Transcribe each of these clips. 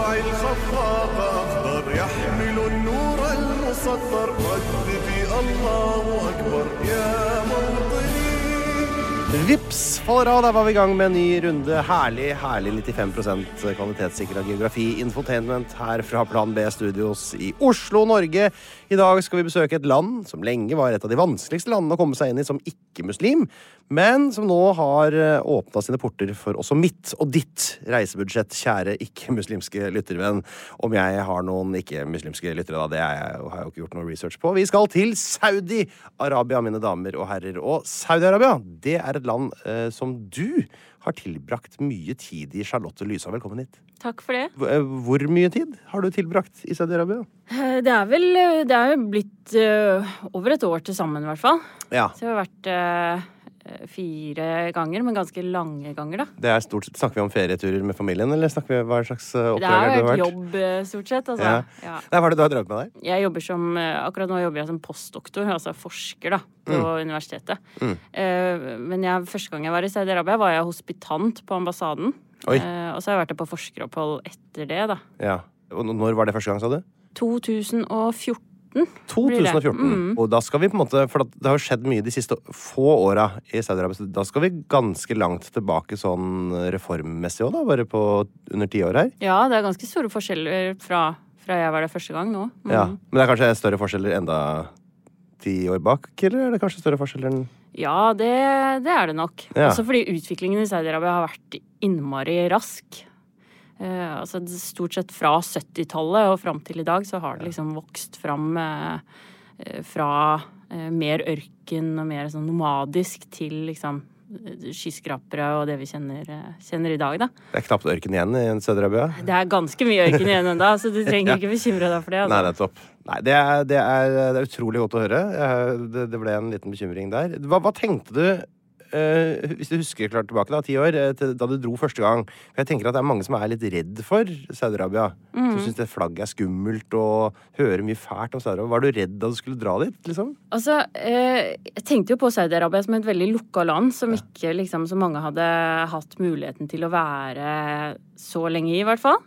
وارفع الخفاق أخضر يحمل النور المسطر رددي الله أكبر يا موطني Vips faller av. Der var vi i gang med en ny runde. Herlig, herlig 95 kvalitetssikra geografi. Infotainment her fra Plan B Studios i Oslo, Norge. I dag skal vi besøke et land som lenge var et av de vanskeligste landene å komme seg inn i som ikke-muslim, men som nå har åpna sine porter for også mitt og ditt reisebudsjett, kjære ikke-muslimske lyttervenn. Om jeg har noen ikke-muslimske lyttere, da, det jeg, har jeg jo ikke gjort noe research på. Vi skal til Saudi-Arabia, mine damer og herrer. Og Saudi-Arabia, det er et land eh, som du har tilbrakt mye tid i. Charlotte Lysa, velkommen hit. Takk for det. Hvor, eh, mye tid har du tilbrakt i Saudi-Arabia? Eh, Det er vel eh, Det er jo blitt over et år til sammen, i hvert fall. Ja, Så jeg har vært fire ganger, men ganske lange ganger, da. det er stort sett, Snakker vi om ferieturer med familien, eller snakker vi hva slags eh, Det oppdrag har vært? det du vært har vært? jobb, eh, stort sett. Altså. Ja. Ja. Nei, hva er det du har drevet med der? Jeg jobber som, eh, akkurat nå jobber jeg som postdoktor, altså forsker, da, på universitetet. Mm. Eh, Men jeg, første gang jeg var i Saudi-Arabia, var jeg hospitant på ambassaden. Eh, Og så har jeg vært der på forskeropphold etter det, da. Ja. Og når var det første gang, sa du? 2014. Blir det. 2014. Mm. Og da skal vi på en måte For det har jo skjedd mye de siste få åra i Saudi-Arabia. så Da skal vi ganske langt tilbake sånn reformmessig òg, da? Bare på under ti år her? Ja, det er ganske store forskjeller fra, fra jeg var der første gang nå. Mm. Ja. Men det er kanskje større forskjeller enda ti år bak, eller er det kanskje større forskjeller enn Ja, det, det er det nok. Ja. Også fordi utviklingen i Saudi-Arabia har vært innmari rask. Eh, altså stort sett fra 70-tallet og fram til i dag så har det liksom vokst fram eh, eh, fra eh, mer ørken og mer sånn nomadisk til liksom eh, skyskrapere og det vi kjenner, eh, kjenner i dag, da. Det er knapt ørken igjen i Saudi-Arabia? Det er ganske mye ørken igjen ennå, så du trenger ikke bekymre deg for det. Nei, Altså. nettopp. Nei, det er, det, er, det er utrolig godt å høre. Det, det ble en liten bekymring der. Hva, hva tenkte du, eh, hvis du husker klart tilbake, da, ti år, eh, til, da du dro første gang? For jeg tenker at det er mange som er litt redd for Saudi-Arabia. Som syns det flagget er skummelt og hører mye fælt om Saudi-Arabia. Var du redd da du skulle dra dit, liksom? Altså, eh, jeg tenkte jo på Saudi-Arabia som et veldig lukka land, som ikke liksom så mange hadde hatt muligheten til å være så lenge i, i hvert fall.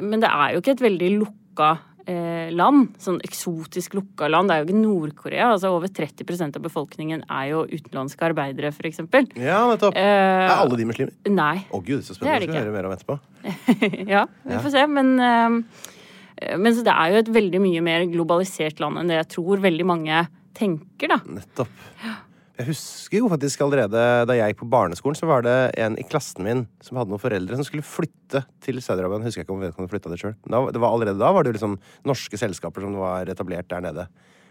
Men det er jo ikke et veldig lukka eh, land. Sånn eksotisk lukka land. Det er jo ikke Nord-Korea. Altså over 30% av befolkningen er jo utenlandske arbeidere, eksempel. Ja, nettopp. Eh, Er alle de muslimer? Nei. Å gud, så Det er spennende. det Det skal vi høre mer om etterpå. ja, vi får se. Men, eh, men så det er jo et veldig mye mer globalisert land enn det jeg tror veldig mange tenker, da. Nettopp. Jeg husker jo faktisk allerede da jeg gikk på barneskolen, så var det en i klassen min som hadde noen foreldre som skulle flytte til Saudi-Arabia. Husker jeg ikke om vedkommende flytta det sjøl. Allerede da var det jo liksom norske selskaper som var etablert der nede.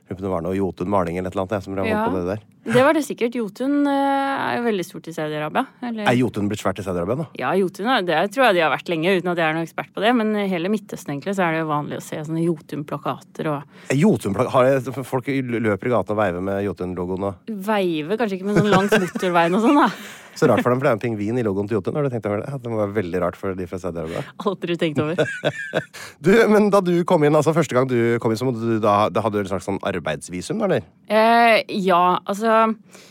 Lurer på om Det var noe Jotun Maling eller et eller annet jeg, som drev Ja. på det der. Det var det sikkert. Jotun eh, er jo veldig stort i Saudi-Arabia. Er Jotun blitt svært i Saudi-Arabia nå? Ja, Jotun det tror jeg de har vært lenge, uten at jeg er noen ekspert på det. Men hele Midtøsten egentlig så er det jo vanlig å se sånne Jotun-plakater og Er Jotun har jeg, Folk løper i gata og veiver med Jotun-logoen og Veiver kanskje ikke med sånn langs motorveien og sånn, da. Så rart for dem, for det er en pingvin i logoen til Jotun. Har du tenkt over det? Det må være veldig rart for de fra Saudi-Arabia. Aldri tenkt over. Du, men da du kom inn, altså første gang du kom inn, så da, da hadde du en slags sånn arbeidsvisum, eller? Eh, ja, altså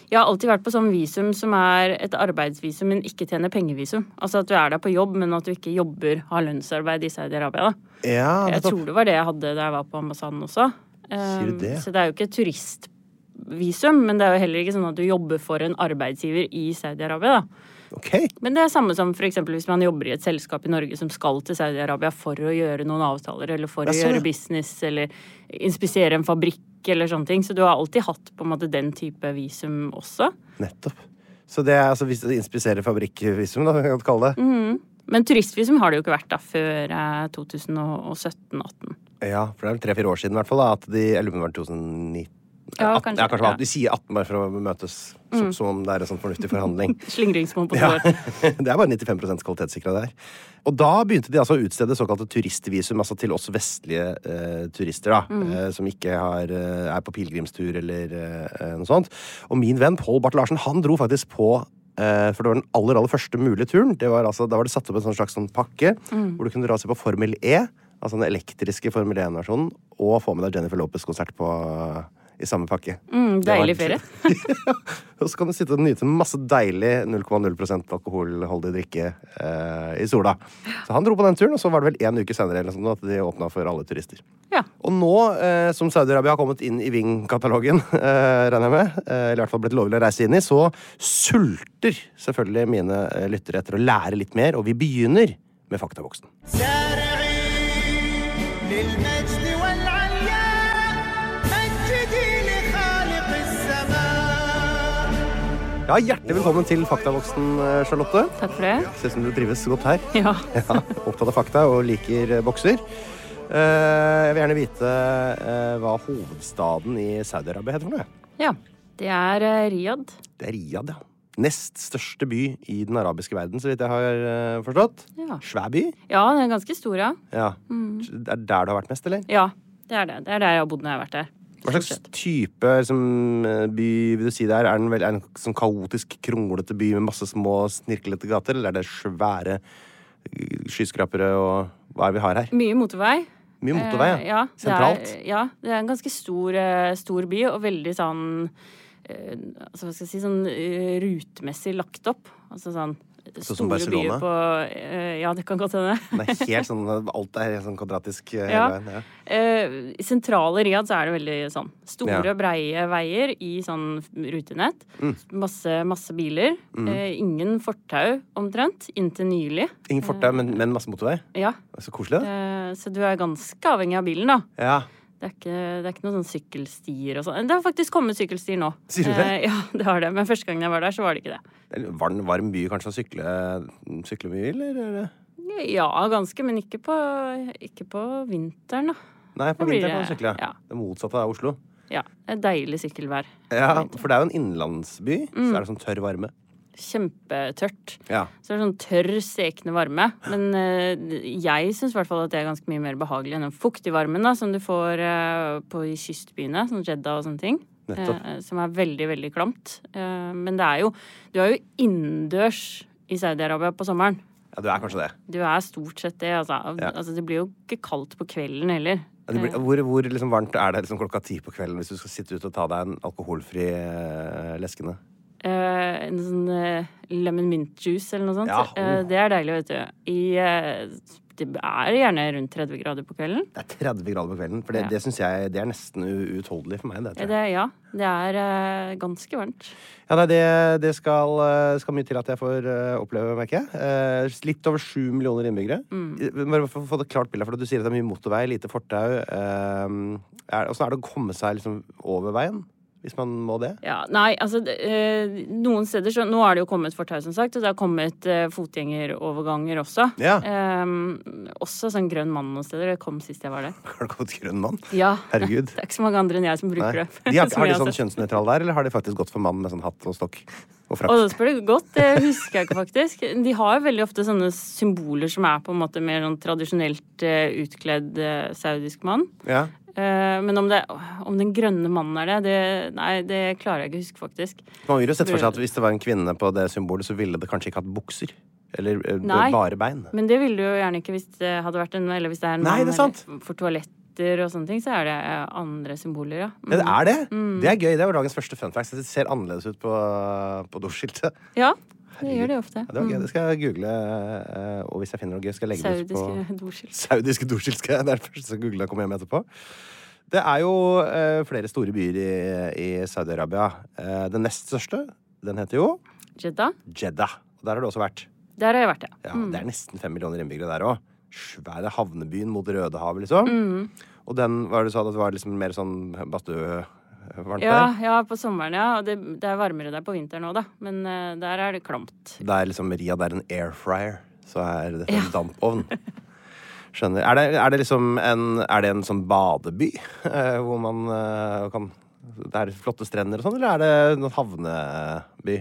Jeg har alltid vært på sånn visum som er et arbeidsvisum, men ikke tjener pengevisum. Altså at du er der på jobb, men at du ikke jobber, har lønnsarbeid i Saudi-Arabia. Ja, Jeg tror det var det jeg hadde da jeg var på ambassaden også. Um, det? Så det er jo ikke turistvisum, men det er jo heller ikke sånn at du jobber for en arbeidsgiver i Saudi-Arabia. da. Ok. Men det er samme som for eksempel hvis man jobber i et selskap i Norge som skal til Saudi-Arabia for å gjøre noen avtaler, eller for å sånn, gjøre business, eller inspisere en fabrikk eller sånne ting. Så du har alltid hatt på en måte den type visum også. Nettopp. Så det er altså hvis du inspiserer fabrikkvisum, da, kan du kalle det. Mm. Men turistvisum har det jo ikke vært da før eh, 2017-18. Ja, for det er tre-fire år siden i hvert fall da, at de om det var 2019. Ja, kanskje, ja, kanskje ja. De sier 18 bare for å møtes, som, som om det er en sånn fornuftig forhandling. Slingringsmonn på Ja. år. det er bare 95 kvalitetssikra der. Og da begynte de altså å utstede såkalte turistvisum, altså til oss vestlige eh, turister, da. Mm. Eh, som ikke har, eh, er på pilegrimstur eller eh, noe sånt. Og min venn Pål Barth Larsen, han dro faktisk på eh, for det var den aller aller første mulige turen. Det var altså, da var det satt opp en sånn slags sånn pakke Mm. hvor du kunne dra og se på Formel E, altså den elektriske Formel 1-versjonen, og få med deg Jennifer Lopez-konsert på i samme pakke. Mm, deilig ferie. og så kan du sitte og nyte masse deilig 0,0% alkoholholdig drikke eh, i sola. Så han dro på den turen, og så var det vel en uke senere eller sånt, at de åpna for alle turister. Ja. Og nå eh, som Saudi-Arabia har kommet inn i Ving-katalogen, eh, regner jeg med, eh, eller i hvert fall blitt lovlig å reise inn i, så sulter selvfølgelig mine eh, lyttere etter å lære litt mer, og vi begynner med Faktaboksen. Ja, Hjertelig velkommen til Faktavoksen, eh, Charlotte. Takk for det. Ser ut som du trives godt her. Ja. Ja, opptatt av fakta og liker eh, bokser. Eh, jeg vil gjerne vite hva hovedstaden i Saudi-Arabia heter for noe. ja. Det er Riyadh. Det er Riyadh, ja. Nest største by i den arabiske verden, så vidt jeg har forstått. Ja. Svær by. ja, den er ganske stor, ja. Ja. Det er der du har vært mest, eller? Ja, det er det. Det er der jeg har bodd når jeg har vært der. Hva slags type liksom, eh, by vil du si det er? Er den vel er den sånn kaotisk, kronglete by med masse små, snirklete gater, eller er det svære eh, skyskrapere og hva er det vi har her? Mye motorvei. Mye motorvei, Eh, ja. ja. Sentralt. Det er, ja, det er en ganske stor, eh, stor by, og veldig sånn eh, altså hva skal jeg si, sånn rutmessig rutemessig lagt opp. Altså sånn store byer på eh, Ja, det kan godt hende. Helt sånn, alt er helt sånn kvadratisk eh, hele Ja. veien. Ja. Eh, sentrale Riyadh så er det veldig sånn store, Ja. breie veier i sånn rutenett. Mm. Masse, masse biler. Eh, ingen fortau omtrent, inntil nylig. Ingen fortau, men, men masse motorvei. Ja, Så koselig. da. eh, så du er ganske avhengig av bilen, da. Ja. Det er, ikke, det er ikke noen sånn sykkelstier og sånn. Det har faktisk kommet sykkelstier nå. Sier du det? Eh, ja, det har det. Men første gangen jeg var der, så var det ikke det. Det er en varm, varm by kanskje å sykle, sykle mye, eller? er Ja, ganske, men ikke på, ikke på vinteren, da. Nei, på vinteren kan du sykle. ja. Det motsatte av Oslo. Ja, det er deilig sykkelvær. Ja. For det er jo en innenlandsby, Mm. så er det sånn tørr varme. Kjempetørt. Ja. Så det er sånn tørr, stekende varme. Men uh, jeg syns i hvert fall at det er ganske mye mer behagelig enn den fuktige varmen da, som du får uh, på i kystbyene, som Jeddah og sånne ting. Eh, som er veldig, veldig klamt. Men det er jo Du er jo innendørs i Saudi-Arabia på sommeren. ja, du er kanskje det. Du er stort sett det. Altså, Ja. altså det blir jo ikke kaldt på kvelden heller. Ja, blir, hvor hvor liksom varmt er det liksom klokka ti på kvelden hvis du skal sitte ute og ta deg en alkoholfri leskende? Eh, en sånn uh, lemon mint juice eller noe sånt. Ja, oh. uh, det er deilig, vet du. I, eh, det er gjerne rundt 30 grader på kvelden. Det er 30 grader på kvelden, for det, Ja. det syns jeg det er nesten uutholdelig for meg. Det, det, ja, det er eh, ganske varmt. Ja, nei, det, det skal, eh, skal mye til at jeg får eh, oppleve, merker jeg. Eh, litt over sju millioner innbyggere. Mm. Eh, Bare for å få det klart bilde, for du sier at det er mye motorvei, lite fortau. Eh, er- er det å komme seg liksom over veien? Hvis man må det? Ja, nei, altså eh, Noen steder så Nå er det jo kommet fortau, som sagt, og det har kommet eh, fotgjengeroverganger også. Ja. Um, også sånn grønn mann noen steder. Det kom sist jeg var der. Har det kommet grønn mann? Ja. Herregud. Det er ikke så mange andre enn jeg som Nei. bruker det. De har, har de sånn kjønnsnøytral der, eller har de faktisk gått for mann med sånn hatt og stokk og Og det spør du godt, det husker jeg ikke faktisk. De har jo veldig ofte sånne symboler som er på en måte mer sånn tradisjonelt eh, utkledd saudisk mann. Ja. Eh, men om, det, om den grønne mannen er det, det Nei, det klarer jeg ikke å huske, faktisk. Man vil jo sett for seg at hvis det var en kvinne på det symbolet, så ville det kanskje ikke hatt bukser. Eller eh, Nei. bare bein. Men det ville du jo gjerne ikke hvis det hadde vært en Eller hvis det er en Nei, mann er eller for toaletter og sånne ting, så er det eh, andre symboler, ja. Ja, det er det. Mm. Det er gøy. Det var dagens første fun fact. Det ser annerledes ut på, på doskiltet. Ja, det gjør det ofte. Ja, det var gøy. Det skal jeg google, eh, og hvis jeg finner noe gøy, skal jeg legge det ut på Saudiske doskilt. Saudiske skal jeg- Det er det første som googler jeg kommer hjem etterpå. Det er jo eh, flere store byer i, i Saudi-Arabia. Eh, den nest største, den heter jo Jeddah. Jeddah. Og der har du også vært. Der har jeg vært, ja. Ja, Det er nesten fem millioner innbyggere der òg. Svære havnebyen mot Rødehavet, liksom. Mm. Og den var det du sa at det var liksom mer sånn badstue-varmt Ja, der? ja, på sommeren, ja. Og det, det er varmere der på vinteren òg, da. Men uh, der er det klamt. Det er liksom Riyadh er en air fryer, så er dette en dampovn. Skjønner. Er det, er det liksom en Er det en sånn badeby uh, hvor man uh, kan Det er flotte strender og sånn, eller er det en havneby?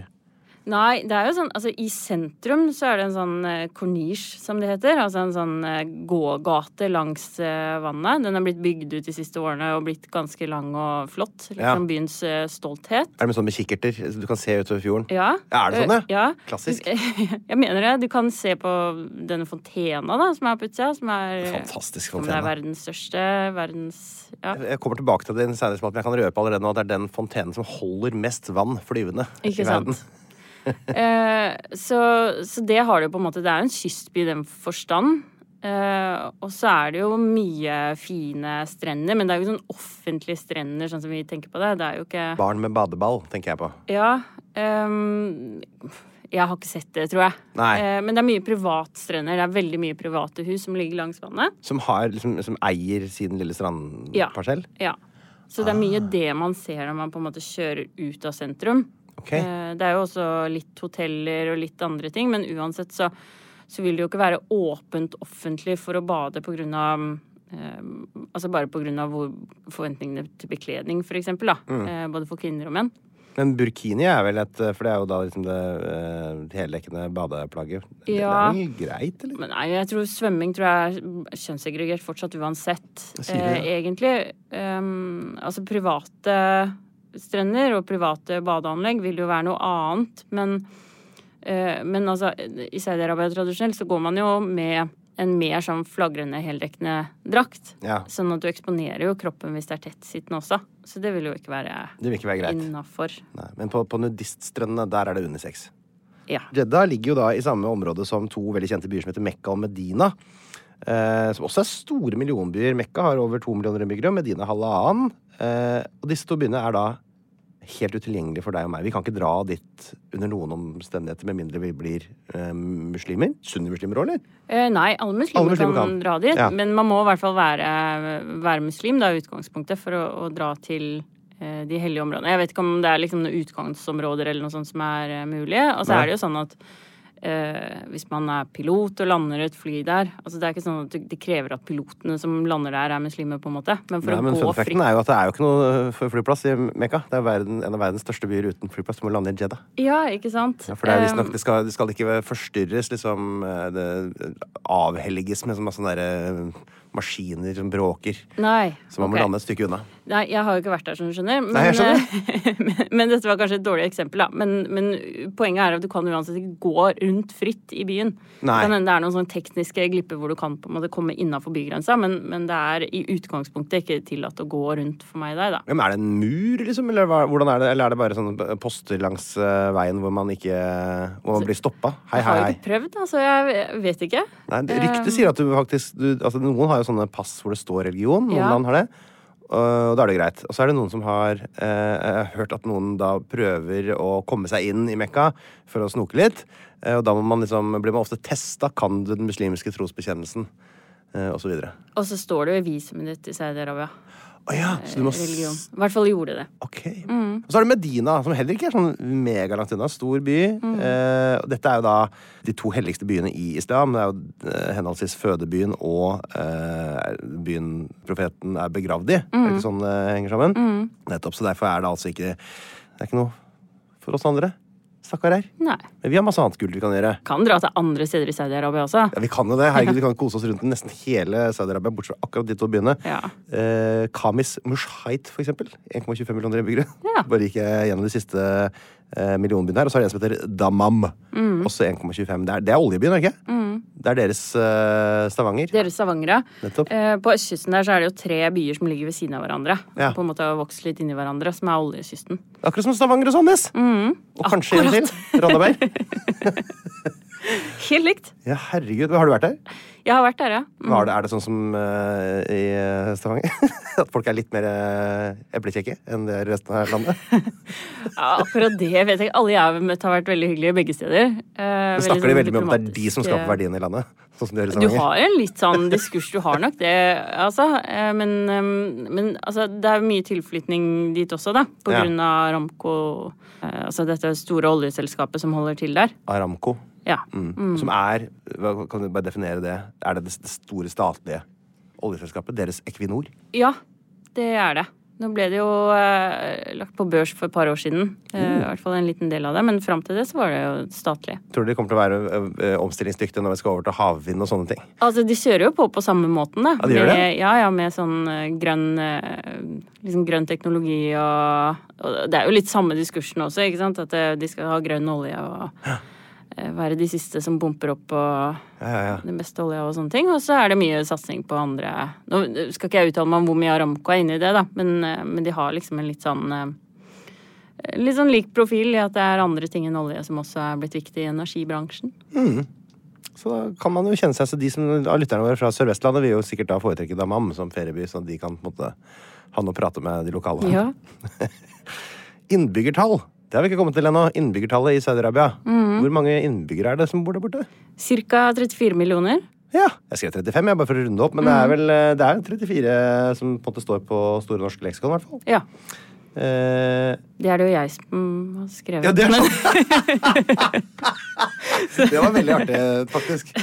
Nei, det er jo sånn Altså, i sentrum så er det en sånn eh, corniche, som det heter. Altså en sånn eh, gågate langs eh, vannet. Den er blitt bygd ut de siste årene og blitt ganske lang og flott. Liksom Ja. byens eh, stolthet. Er det med sånn med kikkerter? Du kan se utover fjorden? Ja. Er det sånn, ja? ja? Klassisk. Jeg mener det. Du kan se på denne fontena da, som er på utsida, som er Fantastisk Om det er fontene. verdens største, verdens Ja, Jeg kommer tilbake til den senere, men jeg kan røpe allerede nå at det er den fontenen som holder mest vann flyvende Ikke i sant? verden. Eh, så, så det har det jo på en måte Det er en kystby i den forstand. Eh, og så er det jo mye fine strender, men det er jo ikke sånn offentlige strender sånn som vi tenker på det. Det er jo ikke Barn med badeball, tenker jeg på. Ja. ehm, jeg har ikke sett det, tror jeg. Eh, men det er mye privatstrender. Det er veldig mye private hus som ligger langs vannet. Som, har, liksom, som eier sin lille strandparsell. Ja. Så det er mye det man ser når man på en måte kjører ut av sentrum. Ok. Eh, Det er jo også litt hoteller og litt andre ting, men uansett så, så vil det jo ikke være åpent offentlig for å bade på grunn av eh, Altså bare på grunn av forventningene til bekledning, for eksempel, da. Mm. Eh, både for kvinner og menn. Men burkini er vel et For det er jo da liksom det uh, heldekkende badeplagget. Det, det er vel greit, eller? Men nei, jeg tror svømming tror jeg er kjønnssegregert fortsatt uansett, eh, egentlig. Um, altså private strender og private badeanlegg vil jo være noe annet, men, eh, men altså i Saudi-Arabia tradisjonelt så går man jo med en mer sånn flagrende, heldekkende drakt. Ja, Sånn at du eksponerer jo kroppen hvis det er tettsittende også. Så det vil jo ikke være Det vil ikke være greit. innafor. Men på, på nudiststrendene, der er det unisex. Ja. Jeddah ligger jo da i samme område som to veldig kjente byer som heter Mekka og Medina. Eh, som også er store millionbyer. Mekka har over to millioner innbyggere, Medina halvannen. Eh, og disse to byene er da helt utilgjengelig for deg og meg. Vi kan ikke dra dit under noen omstendigheter, med mindre vi blir eh, muslimer. Sunnimuslimer òg, eller? Eh, nei, alle muslimer, Alle muslimer kan, kan. dra dit. Ja. Men man må i hvert fall være, være muslim, da, i utgangspunktet, for å, å dra til eh, de hellige områdene. Jeg vet ikke om det er liksom noen utgangsområder eller noe sånt som er eh, mulig. Og så er det jo sånn at eh, hvis man er pilot og lander et fly der altså Det er ikke sånn at det krever at pilotene som lander der, er muslimer, på en måte. Men for Nei, men å gå fri facten fritt er jo at det er jo ikke noe eh, flyplass i Mekka. Det er verden, en av verdens største byer uten flyplass. Du må lande i Jeddah. Ja, ikke sant? Ja, for det er visstnok det, skal- det skal ikke forstyrres, liksom eh, Det avhelliges med så masse sånne der, eh, maskiner som bråker. Nei. Så man må lande et stykke unna. Nei, jeg har jo ikke vært der, som du skjønner. Men, Nei, jeg skjønner. men, men dette var kanskje et dårlig eksempel, da. Men, men poenget er at du kan uansett ikke gå rundt fritt i byen. Nei. Det er noen sånne tekniske glipper hvor du kan på en måte komme innafor bygrensa, men, men det er i utgangspunktet ikke tillatt å gå rundt for meg der, da. Men er det en mur, liksom? Eller, hvordan er det? Eller er det bare sånne poster langs eh, veien hvor man ikke Hvor man blir stoppa? Hei, Jeg hei, har jo ikke prøvd, altså. Jeg jeg vet ikke. Nei, Ryktet sier at du faktisk du, altså, Noen har jo sånne pass hvor det står religion. Noen Ja. land har det. Og da er det greit. Og så er det noen som har eh, hørt at noen da prøver å komme seg inn i Mekka for å snoke litt. Eh, og da man liksom, blir man ofte testa. Kan du den muslimske trosbekjennelsen? Eh, og så videre. Og så står det jo i visumet i Saudi-Arabia. Å ja, må religion. I hvert fall gjorde det. Ok. Og så er det Medina, som heller ikke er sånn megalangt unna. Stor by. Eh, og dette er jo da de to helligste byene i islam. Det er jo eh, henholdsvis fødebyen og eh, byen profeten er begravd i. Er det ikke sånn det henger sammen? Nettopp. Så derfor er det altså ikke Det er ikke noe for oss andre. Stakkarer. Nei. Men vi har masse annet gull vi kan gjøre. Kan dra til andre steder i Saudi-Arabia også. Ja, Vi kan jo det. Herregud, vi kan kose oss rundt nesten hele Saudi-Arabia, bortsett fra akkurat de to byene. Ja. Eh, Kamis Mushait, for eksempel. 1,25 millioner innbyggere. Ja. Bare gikk jeg gjennom de siste eh, millionbyene her. Og så er det en som heter Damam. Mm. Også 1,25. Det, det er oljebyen, ikke mm. Det er deres uh, Stavanger. Deres Stavanger, ja. Eh, På østkysten der så er det jo tre byer som ligger ved siden av hverandre. Ja. På en måte har vokst litt inni hverandre, som er oljekysten. Akkurat som Stavanger og Sandnes. Og kanskje en til. Randaberg. Helt likt. Ja, herregud. Har du vært der? Jeg har vært der, ja. Var det, er det sånn som uh, i eh, Stavanger? At folk er litt mer uh, eplekjekke enn det er i resten av landet? ja. Akkurat det vet jeg ikke. Alle jeg har møtt, har vært veldig hyggelige begge steder. Uh, Men snakker de sånn veldig mye om at det er de som skaper verdiene i landet? Sånn som de gjør i Du har en litt sånn diskurs, du har nok det, altså. Men, men altså, det er mye tilflytning dit også, da. På Ja. grunn av Ramco, altså dette store oljeselskapet som holder til der. Aramco. Ja. Mm. Som er hva, Kan du bare definere det? Er det det store statlige oljeselskapet? Deres Equinor? Ja, det er det. Nå ble det jo eh, lagt på børs for et par år siden. Eh, Mm. I hvert fall en liten del av det. Men fram til det så var det jo statlig. Tror du de kommer til å være ø, ø, omstillingsdyktige når vi skal over til havvind og sånne ting? Altså, de kjører jo på på samme måten, da. Ja, de gjør det? Med, ja, ja, med sånn grønn Liksom grønn teknologi og, og Det er jo litt samme diskursen også, ikke sant? At de skal ha grønn olje og eh, være de siste som pumper opp på Ja, ja, ja. den beste olja og sånne ting. Og så er det mye satsing på andre Nå skal ikke jeg uttale meg om hvor mye Aramco er inne i det, da, men, eh, men de har liksom en litt sånn eh, Litt sånn lik profil i at det er andre ting enn olje som også er blitt viktig i energibransjen. Så da kan man jo kjenne seg Så de som av lytterne våre fra Sør-Vestlandet vil jo sikkert da foretrekke Damam som ferieby, sånn at de kan på en måte ha noe å prate med de lokale. Ja. Innbyggertall. Det har vi ikke kommet til ennå. Innbyggertallet i Saudi-Arabia. Mm. Hvor mange innbyggere er det som bor der borte? Cirka 34 millioner. Ja, jeg skrev 35, jeg, bare for å runde opp, men det Mhm. er vel eh, det er 34 som på en måte står på Store norske leksikon, i hvert fall. Ja. Eh, Det er det jo jeg som har skrevet. ja, det er sånn. det var veldig artig, faktisk.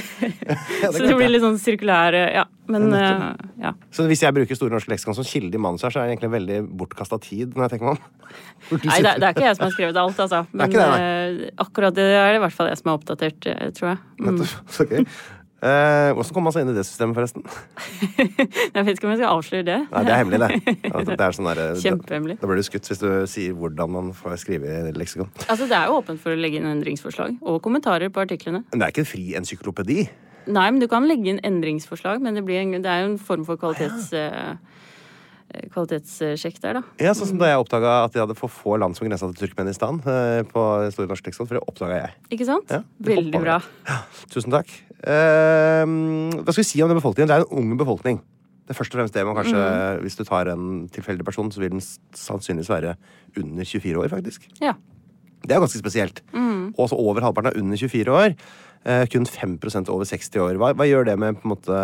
Ja, så det det blir litt sånn sirkulær Ja. Men Ja, eh, ja. Så hvis jeg bruker Store norske leksikon som kilde i manuset her, så er det egentlig veldig bortkasta tid, når jeg tenker meg om. Nei, det, det er ikke jeg som har skrevet alt, altså. Men det, uh, akkurat det er det i hvert fall jeg som har oppdatert, eh, tror jeg. Mm. Nettopp. Eh, hvordan kom man seg inn i det systemet, forresten? Jeg vet ikke om jeg skal avsløre det. Nei, det er hemmelig, det. Det er sånn der, Kjempehemmelig. Da blir du skutt hvis du sier hvordan man får skrive i leksikon. Altså, det er jo åpent for å legge inn endringsforslag og kommentarer på artiklene. Men det er ikke en fri encyklopedi. Nei, men du kan legge inn endringsforslag, men det, blir en, det er jo en form for kvalitets... eh, kvalitetssjekk der, da. Ja, sånn som Da jeg oppdaga at de hadde for få land som grensa til Turkmenistan eh, på Store norske leksikon, for det oppdaga jeg. Ikke sant? Ja, Veldig bra. Ja, Tusen takk. Eh, hva skal vi si om den befolkningen? Det er en ung befolkning. Det er først og fremst det man kanskje, Mm. Hvis du tar en tilfeldig person, så vil den sannsynligvis være under 24 år, faktisk. Ja. Det er ganske spesielt. Mm. Og også over halvparten er under 24 år. Eh, kun 5% over 60 år. Hva, hva gjør det med på en måte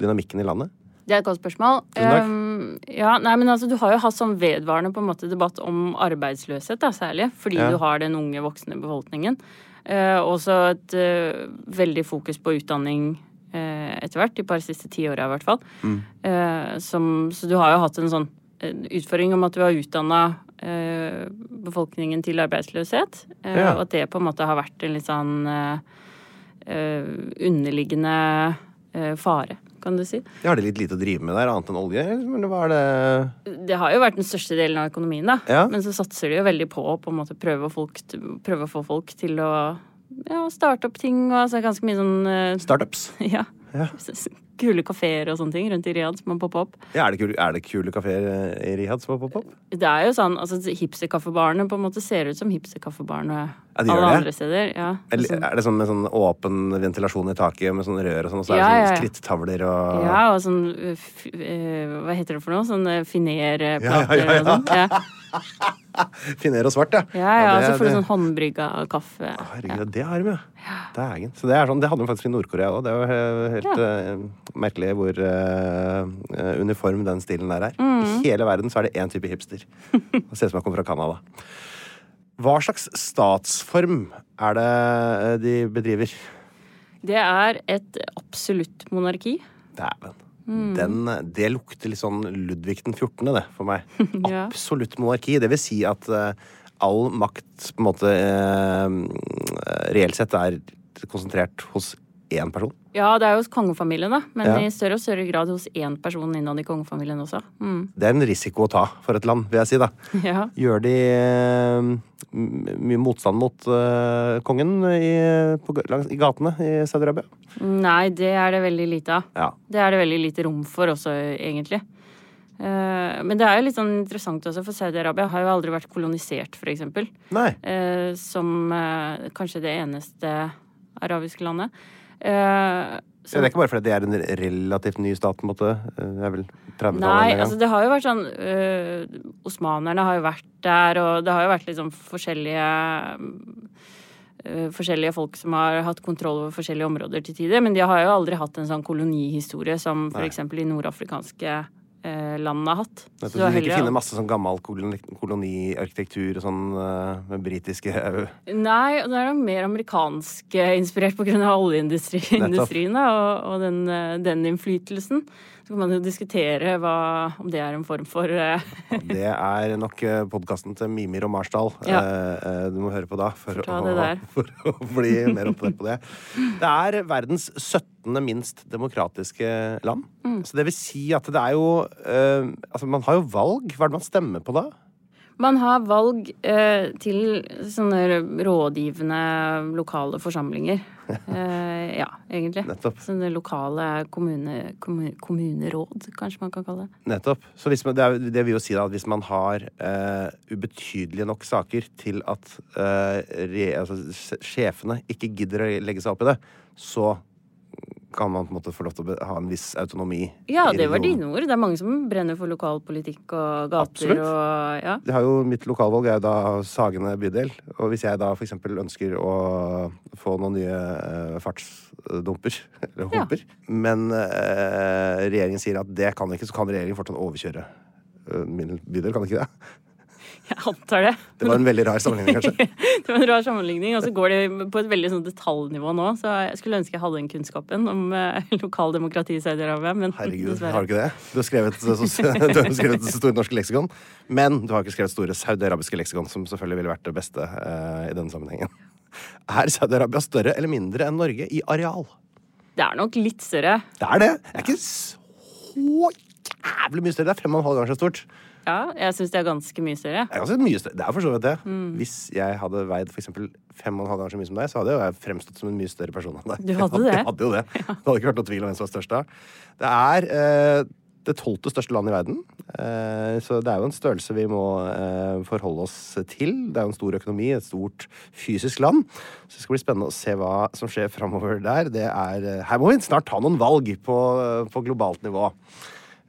dynamikken i landet? Det er et godt spørsmål. Um, ja, nei, men altså, du har jo hatt sånn vedvarende på en måte debatt om arbeidsløshet, da, særlig. Fordi Ja. du har den unge, voksne befolkningen. Uh, også et uh, veldig fokus på utdanning uh, etter hvert. De par siste ti åra, i hvert fall. Mm. Eh, som, så du har jo hatt en sånn eh, utfordring om at du har utdanna befolkningen til arbeidsløshet. eh, Ja. Og at det på en måte har vært en litt sånn eh, eh, underliggende eh, fare, kan du si. Har de litt lite å drive med der, annet enn olje? Eller hva er det Det har jo vært den største delen av økonomien, da. Ja. Men så satser de jo veldig på å på en måte prøve, folk, prøve å få folk til å ja, starte opp ting. Og altså ganske mye sånn uh... Startups? ja, Ja. Kule kafeer og sånne ting rundt i Riyadh som har poppa opp. Ja, er, det kule, er det kule kafeer i Riyadh som har poppe opp? Det er jo sånn, altså Hipsterkaffebarene på en måte ser ut som hipsterkaffebarene Ja, de alle det? andre steder. Ja. Eller Altså- er det sånn med sånn åpen ventilasjon i taket med sånn rør og sånn, og så er det Ja, sånn skrittavler og Ja, og sånn f uh, Hva heter det for noe? Sånn uh, finerplater Ja, ja, ja, ja. og sånn. Ja, Finer og svart, ja. ja, ja, og så får du sånn håndbrygga kaffe. Herregud, det har de, ja. Dægen. Så det er sånn, det hadde de faktisk i Nord-Korea òg. Det er jo Helt eh, merkelig hvor uh, uniform den stilen der er. I hele verden så er det én type hipster. Det ser ut som han kommer fra Canada. Hva slags statsform er det de bedriver? Det er et absolutt monarki. Dæven. Den, det lukter litt sånn Ludvig den 14., det, for meg. Ja. Absolutt monarki. Det vil si at eh, all makt på en måte eh, reelt sett er konsentrert hos én person. Ja, det er jo hos kongefamilien, da. Men Ja. i større og større grad hos én person innad i kongefamilien også. Mm. Det er en risiko å ta for et land, vil jeg si. da. Ja. Gjør de eh, mye motstand mot uh, kongen i, på, langs, i gatene i Saudi-Arabia? Nei, det er det veldig lite av. Ja. Det er det veldig lite rom for også, egentlig. Eh, Men det er jo litt sånn interessant også, for Saudi-Arabia har jo aldri vært kolonisert, eksempel. Eh, Som eh, kanskje det eneste arabiske landet. Så det er ikke bare fordi det er en relativt ny stat, på en måte. Det er vel 30-tallet Nei, altså det har jo vært sånn øh, Osmanerne har jo vært der, og det har jo vært liksom forskjellige øh, Forskjellige folk som har hatt kontroll over forskjellige områder til tider. Men de har jo aldri hatt en sånn kolonihistorie som f.eks. i nordafrikanske øh, land har hatt. Nettopp, Så du, vil ikke finne masse sånn gammel koloniarkitektur og sånn eh, med britiske Nei, og det er nok mer amerikansk eh, inspirert pga. oljeindustrien og, og den, eh, den innflytelsen. Så kan man jo diskutere hva, om det er en form for uh... Det er nok podkasten til Mimir og Marsdal Ja. eh, eh, du må høre på da for, å, for å bli mer oppdatert på det. Det er verdens 17. minst demokratiske land. Mm. Så det vil si at det er jo uh, Altså, man har jo valg. Hva er det man stemmer på da? Man har valg eh, til sånne rådgivende lokale forsamlinger. Eh, ja, egentlig. Nettopp. Sånne lokale kommune, kommu- kommuneråd, kanskje man kan kalle det. Nettopp. Så man, det, er, det vil jo si da at hvis man har eh, ubetydelige nok saker til at eh, re, altså, sjefene ikke gidder å legge seg opp i det, så kan man på en måte få lov til å ha en viss autonomi. Ja, det var dine ord. Det er mange som brenner for lokalpolitikk og gater Absolutt. og ja. Det har jo Mitt lokalvalg er jo da Sagene bydel. Og hvis jeg da f.eks. ønsker å få noen nye uh, fartsdumper, eller Ja. humper, men uh, regjeringen sier at det kan ikke, så kan regjeringen fortsatt overkjøre uh, min bydel. Kan ikke det? Jeg antar det. Det var en veldig rar sammenligning, kanskje. Det var en rar sammenligning, og så går det på et veldig sånn detaljnivå nå. Så jeg skulle ønske jeg hadde den kunnskapen om eh, lokaldemokrati i Saudi-Arabia, men Herregud, dessverre. har du ikke det? Du har skrevet, så, så, du har skrevet Store norske leksikon, men du har ikke skrevet Store saudiarabiske leksikon, som selvfølgelig ville vært det beste eh, i denne sammenhengen. Er Saudi-Arabia større eller mindre enn Norge i areal? Det er nok litt større. Det er det. Det er ikke så jævlig mye større. Det er fem og en halv gang så stort. Ja, jeg syns det er ganske mye større. Det er ganske mye større. Det er for så vidt det. Mm. Hvis jeg hadde veid en halv ganger så mye som deg, så hadde jo jeg fremstått som en mye større person enn deg. Du hadde det? Jeg hadde jo det. Det hadde ikke vært noe tvil om hvem som var størst da. Det er eh, det tolvte største landet i verden. Eh, så det er jo en størrelse vi må eh, forholde oss til. Det er jo en stor økonomi, et stort fysisk land. Så det skal bli spennende å se hva som skjer framover der. Det er, eh, her må vi snart ta noen valg på, på globalt nivå.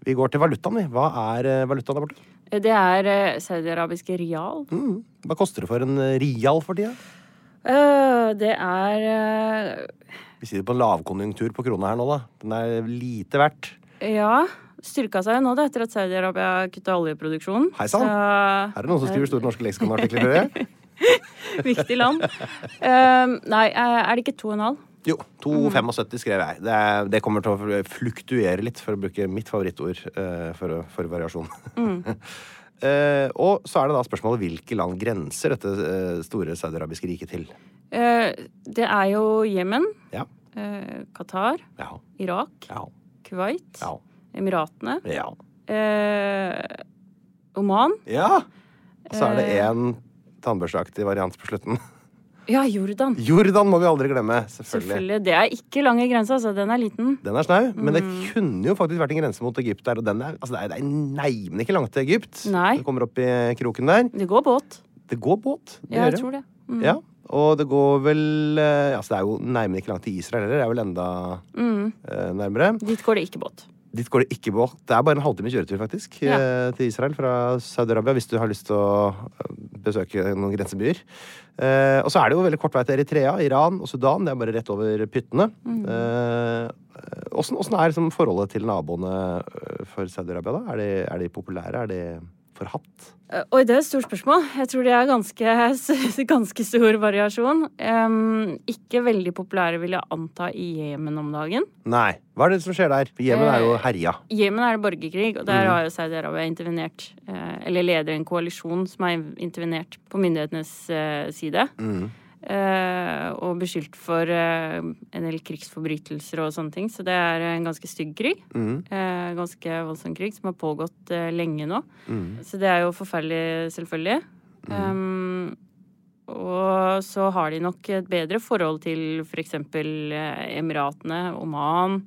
Vi går til valutaen, vi. Hva er eh, valutaen der borte? Det er eh, saudiarabiske rial. Mm. Hva koster det for en eh, rial for tida? Eh, det er eh, Vi sitter på en lavkonjunktur på krona her nå, da. Den er lite verdt. Ja. Styrka seg nå da, etter at Saudi-Arabia kutta oljeproduksjonen. Hei sann. Så- Her er det noen som skriver Store norske leksikonartikler, jeg. Viktig land. Eh, nei, eh, er det ikke to og en halv? Jo, 2,75 skrev jeg. Det, er, det kommer til å fluktuere litt, for å bruke mitt favorittord uh, for, for variasjon. Eh, og så er det da spørsmålet hvilke land grenser dette uh, store saudiarabiske riket til? Det er jo Jemen, Ja. Qatar, Ja. Irak, Ja. Kuwait, Ja. Emiratene, Ja. Oman. ja. Og så er det én tannbørsteaktig variant på slutten. Ja, Jordan. Jordan må vi aldri glemme. Selvfølgelig. Selvfølgelig. Det er ikke lang i grensa, altså. Den er liten. Den er snau, men det kunne jo faktisk vært en grense mot Egypt der. Og den er, altså det er, det er neimen ikke langt til Egypt. Nei. Det kommer opp i kroken der. Det går båt. Det går båt. Det Ja, jeg tror det. Mm. Ja, og det går vel eh, Altså, det er jo nærmere ikke langt til Israel heller. Det er vel enda Mm. eh, nærmere. Dit går det ikke båt. Dit går det ikke båt. Det er bare en halvtime kjøretur, faktisk, Ja. eh, til Israel fra Saudi-Arabia, hvis du har lyst til å eh, besøke noen grensebyer. Eh, og så er det jo veldig kort vei til Eritrea, Iran og Sudan. Det er bare rett over pyttene. Eh, Åssen åssen er liksom forholdet til naboene eh, for Saudi-Arabia? da? Er de, er de populære? Er de forhatt? Eh, Oi, det er et stort spørsmål. Jeg tror det er ganske, ganske stor variasjon. Um, ikke veldig populære, vil jeg anta, i Jemen om dagen. Nei. Hva er det som skjer der? Jemen er jo herja. Jemen er det borgerkrig, og der har jo Saudi-Arabia intervenert. eh, Eller leder en koalisjon som har intervenert på myndighetenes eh, side. Eh, og beskyldt for eh, en del krigsforbrytelser og sånne ting. Så det er en ganske stygg krig. Mm. ganske voldsom krig som har pågått eh, lenge nå. Så det er jo forferdelig, selvfølgelig. Um, og så har de nok et bedre forhold til f.eks. For Emiratene, Oman.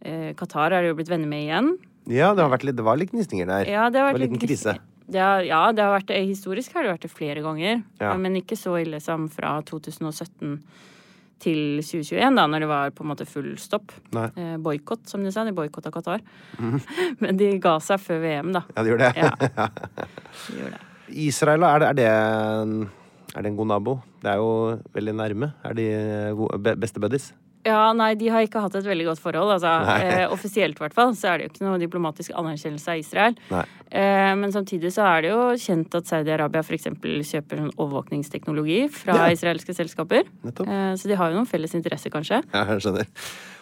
Eh, Qatar er jo blitt venner med igjen. Ja, det, litt, det var litt gnisninger der. Ja, det har Det var litt, en liten krise. Det har, ja, det har vært, historisk har det vært det flere ganger. Ja. Men ikke så ille som fra 2017 til 2021, da, når det var på en måte full stopp. Eh, Boikott, som de sa. De boikotta Qatar. Men de ga seg før VM, da. Ja, de gjorde det. Ja. De gjorde det. Israel, er det, er, det en, er det en god nabo? Det er jo veldig nærme. Er de beste buddies? Ja, nei, de har ikke hatt et veldig godt forhold. Altså, eh, offisielt i hvert fall, så er det jo ikke noe diplomatisk anerkjennelse av Israel. Eh, men samtidig så er det jo kjent at Saudi-Arabia f.eks. kjøper sånn overvåkningsteknologi fra Ja. israelske selskaper. Eh, så de har jo noen felles interesser, kanskje. Ja, jeg skjønner.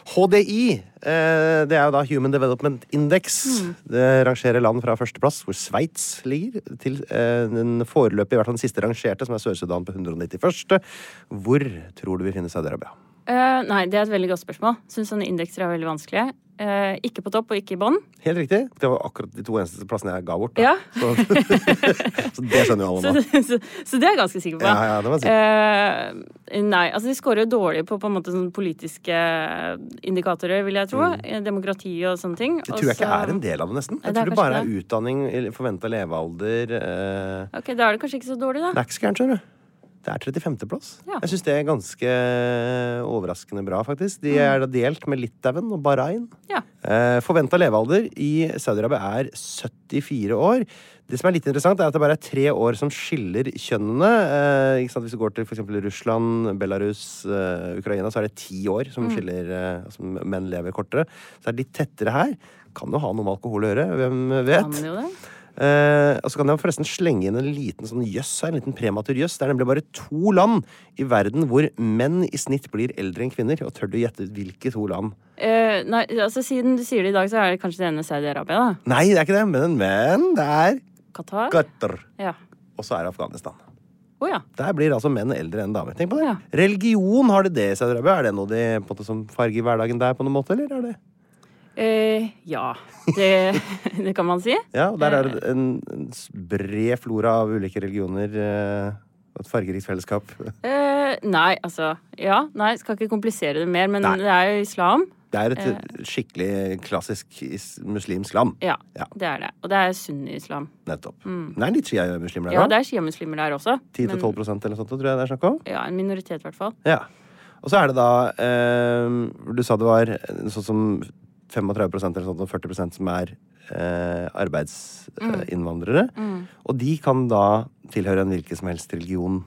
HDI, eh, det er jo da Human Development Index. Det rangerer land fra førsteplass, hvor Sveits ligger, til eh, den foreløpig, i hvert fall den siste rangerte, som er Sør-Sudan på 191. Hvor tror du vi finner Saudi-Arabia? Eh, nei, det er et veldig godt spørsmål. Syns sånne indekser er veldig vanskelige. Uh, ikke på topp og ikke i bånn. Helt riktig. Det var akkurat de to eneste plassene jeg ga bort. Ja. Så, så det skjønner jo alle nå. så, så det er jeg ganske sikker på. Ja, ja, det var sikker. Uh, nei, altså de scorer jo dårlig på på en måte sånne politiske indikatorer, vil jeg tro. Mm. Demokrati og sånne ting. Det tror jeg ikke er en del av det, nesten. Jeg det tror det bare er er utdanning, forventa levealder uh... Ok, da er det kanskje ikke så dårlig, da. Det er ikke så gærent, skjønner du. Det er 35.-plass. Ja. Jeg syns det er ganske overraskende bra, faktisk. Mm. De er da delt med Litauen og Bahrain. Ja. Eh, Forventa levealder i Saudi-Arabia er 74 år. Det som er litt interessant, er at det bare er tre år som skiller kjønnene. Eh? Hvis du går til f.eks. Russland, Belarus, eh, Ukraina, så er det ti år Mm. som skiller eh, altså menn lever kortere. Så det er litt tettere her. Kan jo ha noe med alkohol å gjøre, hvem vet? Kan jo det. Eh, og så kan jeg forresten slenge inn en liten sånn jøss her, en liten prematur jøss. Det er nemlig bare to land i verden hvor menn i snitt blir eldre enn kvinner. Og tør du gjette hvilke to land? Eh, nei, altså Siden du sier det i dag, så er det kanskje det ene Saudi-Arabia, da. Nei, det er ikke det, men, men det er Qatar. Qatar. Ja. Og så er det Afghanistan. Oh, ja. Der blir altså menn eldre enn damer. Tenk på det. Ja. Religion, har de det i Saudi-Arabia? Er det noe de på en måte som farger hverdagen der på noen måte, eller er det Eh, ja. Det, det kan man si. Ja, og der er det en, en bred flora av ulike religioner. eh, og et fargerikt fellesskap. Eh, nei, altså Ja, nei, skal ikke komplisere det mer, men Nei. det er jo islam. Det er et skikkelig klassisk is muslimsk land. Ja, Ja. det er det. Og det er sunni-islam. Nettopp. Det er litt sjiamuslimer der Ja, det er sjiamuslimer der også. 10-12 prosent eller noe sånt, tror jeg det er snakk om. Ja, en minoritet, i hvert fall. Ja. Og så er det da eh, Du sa det var sånn som 35% eller sånt, og 40% som er eh, arbeidsinnvandrere. Og de kan da tilhøre en hvilken som helst religion,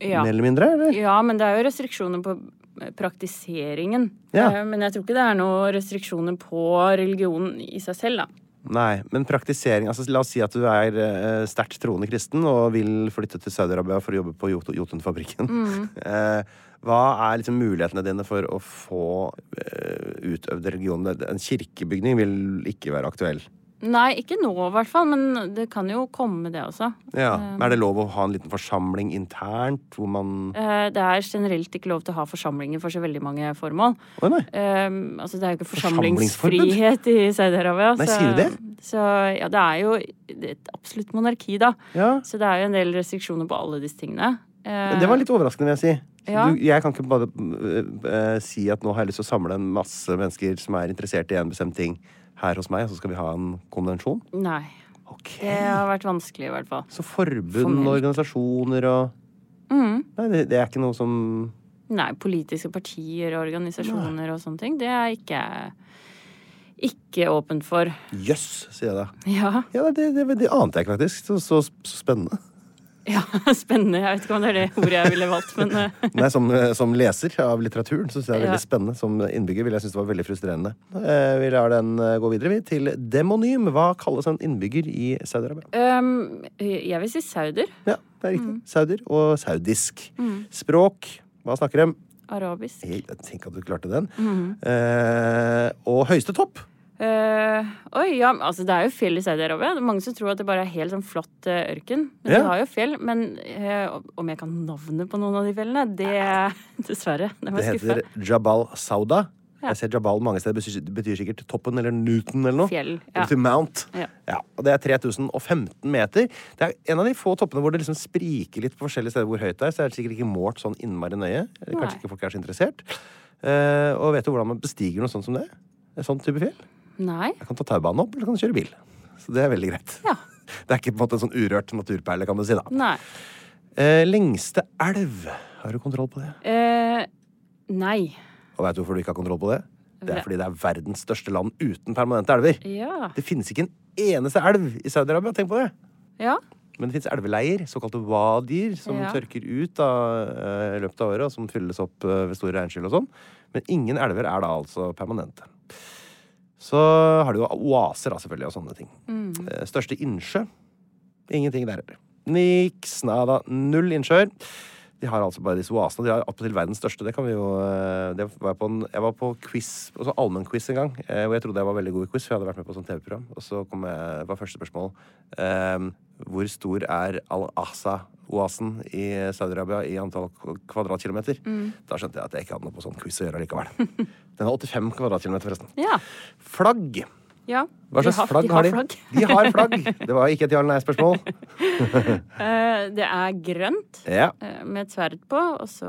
Ja. mer eller mindre? Eller? ja, men det er jo restriksjoner på eh, praktiseringen. Ja. Eh, Men jeg tror ikke det er noen restriksjoner på religionen i seg selv, da. Nei, men praktisering altså La oss si at du er eh, sterkt troende kristen og vil flytte til Saudi-Arabia for å jobbe på Jot- Jotunfabrikken. Eh, hva er liksom mulighetene dine for å få eh, utøvd religion? En kirkebygning vil ikke være aktuell. Nei, ikke nå i hvert fall, men det kan jo komme, det også. Ja. Men er det lov å ha en liten forsamling internt hvor man Eh, Det er generelt ikke lov til å ha forsamlinger for så veldig mange formål. Å nei. Um, altså Det er jo ikke forsamlingsfrihet i Saudi-Arabia. Nei, sier du det? Så ja, det er jo et absolutt monarki, da. Ja. Så det er jo en del restriksjoner på alle disse tingene. Eh, det var litt overraskende, vil jeg si. Ja. Du, jeg kan ikke bare uh, si at nå har jeg lyst til å samle en masse mennesker som er interessert i en bestemt ting her hos meg, og så skal vi ha en konvensjon. Nei. Okay. Det har vært vanskelig, i hvert fall. Så forbund og organisasjoner og Mm. Nei, det, det er ikke noe som Nei, politiske partier og organisasjoner og sånne ting, det er ikke ikke åpent for. Jøss, sier jeg da. Ja. Ja, det, det, det ante jeg ikke faktisk. Så, så, så spennende. Ja, spennende. Jeg vet ikke om det er det ordet jeg ville valgt, men eh, Nei, som, som leser av litteraturen så syns jeg det er Ja. veldig spennende. Som innbygger vil jeg synes det var veldig frustrerende. Eh, vi lar den eh, gå videre vi, til demonym. Hva kalles en innbygger i Saudi-Arabia? um, Jeg vil si sauder. Ja, det er riktig. Sauder og saudisk. Språk. Hva snakker de? Arabisk. Jeg, Tenk at du klarte den. Eh, og høyeste topp. Eh, oi, ja, altså det er jo fjell i Saudi-Arabia. Det er Mange som tror at det bare er helt sånn flatt uh, ørken. Men Ja. det har jo fjell. Men uh, om jeg kan navnet på noen av de fjellene, det Dessverre. Det Det heter Jabal Sauda. Ja. Jeg ser Jabal mange steder. Det betyr sikkert toppen eller Newton eller noe. Fjell. Ja. betyr Mount. Ja. og det er 3015 meter. Det er en av de få toppene hvor det liksom spriker litt på forskjellige steder hvor høyt det er. Så det er sikkert ikke målt sånn innmari nøye. Kanskje Nei. ikke folk er så interessert. Og vet du hvordan man bestiger noe sånt som det? En sånn type fjell? Nei. Jeg kan ta taubanen opp, eller kan kjøre bil. Så det er veldig greit. Ja. Det er ikke på en måte en sånn urørt naturperle, kan du si. da. Nei. Eh, lengste elv. Har du kontroll på det? Eh, nei. Og veit du hvorfor du ikke har kontroll på det? Det er fordi det er verdens største land uten permanente elver. Ja. Det finnes ikke en eneste elv i Saudi-Arabia. Tenk på det. Ja. Men det fins elveleier, såkalte wadier, som Ja. tørker ut da, eh, i løpet av året, og som fylles opp eh, ved store regnskyll og sånn. Men ingen elver er da altså permanente. Så har du jo oaser, da, selvfølgelig, og sånne ting. Mm. Største innsjø? Ingenting der heller. Niks, nada, null innsjøer. De har altså bare disse oasene. De har attpåtil verdens største. Det kan vi jo eh, det var jeg, på en, jeg var på quiz, altså allmennquiz en gang, eh, hvor jeg trodde jeg var veldig god i quiz, for jeg hadde vært med på sånn sånt TV-program. Og så kom jeg, var første spørsmål um, Hvor stor er Al-Asa-oasen i Saudi-Arabia i antall kvadratkilometer. kvadratkilometer? Da skjønte jeg at jeg ikke hadde noe på sånn quiz å gjøre likevel. Den har 85 kvadratkilometer, forresten. Ja. Flagg. ja. Hva slags har- flagg de har de? flagg. De har flagg. Det var ikke et ja eller nei-spørsmål. Eh, det er grønt Ja, eh, med et sverd på, og så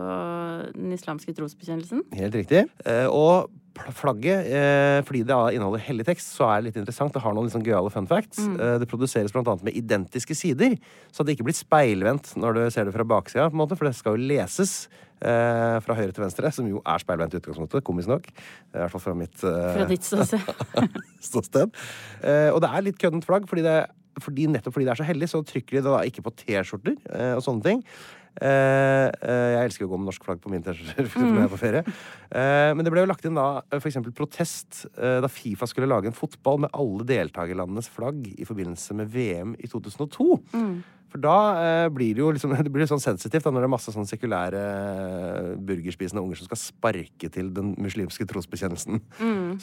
den islamske trosbekjennelsen. helt riktig. Eh, Og flagget, eh, fordi det inneholder hellig tekst, så er det litt interessant. Det har noen liksom gøyale fun facts. Eh, Det produseres annet med identiske sider, så det ikke blir speilvendt når du ser det fra baksida, på en måte, for det skal jo leses eh, fra høyre til venstre, som jo er speilvendt i utgangspunktet, komisk nok. I hvert fall fra mitt eh, Fra ditt ståsted. ståsted. Eh, og det er litt køddent flagg, fordi det, fordi, nettopp fordi det er så hellig, så trykker de da ikke på T-skjorter eh, og sånne ting. Eh, eh, jeg elsker å gå med norsk flagg på min T-skjorte når jeg er på ferie. Eh, men det ble jo lagt inn da f.eks. for eksempel protest eh, da Fifa skulle lage en fotball med alle deltakerlandenes flagg i forbindelse med VM i 2002. For da eh, blir det jo liksom, det blir sånn sensitivt da, når det er masse sånn sekulære eh, burgerspisende unger som skal sparke til den muslimske trosbekjennelsen.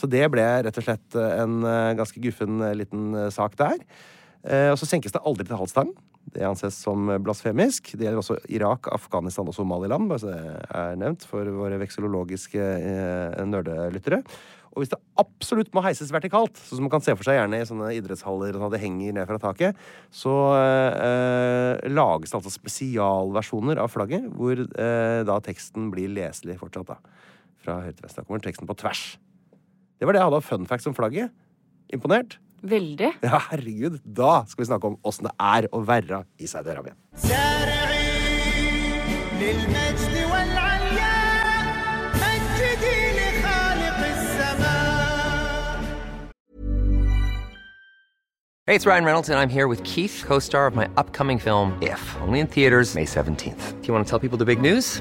Så det ble rett og slett eh, en eh, ganske guffen eh, liten eh, sak der. Eh, og så senkes det aldri til halvstang. Det anses som blasfemisk. Det gjelder også Irak, Afghanistan og Somaliland, bare så det er nevnt for våre vekselologiske eh, nerdelyttere. Og hvis det absolutt må heises vertikalt, sånn som man kan se for seg gjerne i sånne idrettshaller og sånn at det henger ned fra taket, så eh, lages det altså spesialversjoner av flagget, hvor eh, da teksten blir leselig fortsatt, da. Fra høyre til venstre. Da kommer teksten på tvers. Det var det jeg hadde av fun facts om flagget. Imponert? Veldig. Ja, herregud. Da skal vi snakke om åssen det er å være i Saudi-Arabia. Hey, it's Ryan Reynolds, and I'm here with Keith, co star of my upcoming film, If, only in theaters, May 17th. Do you want to tell people the big news?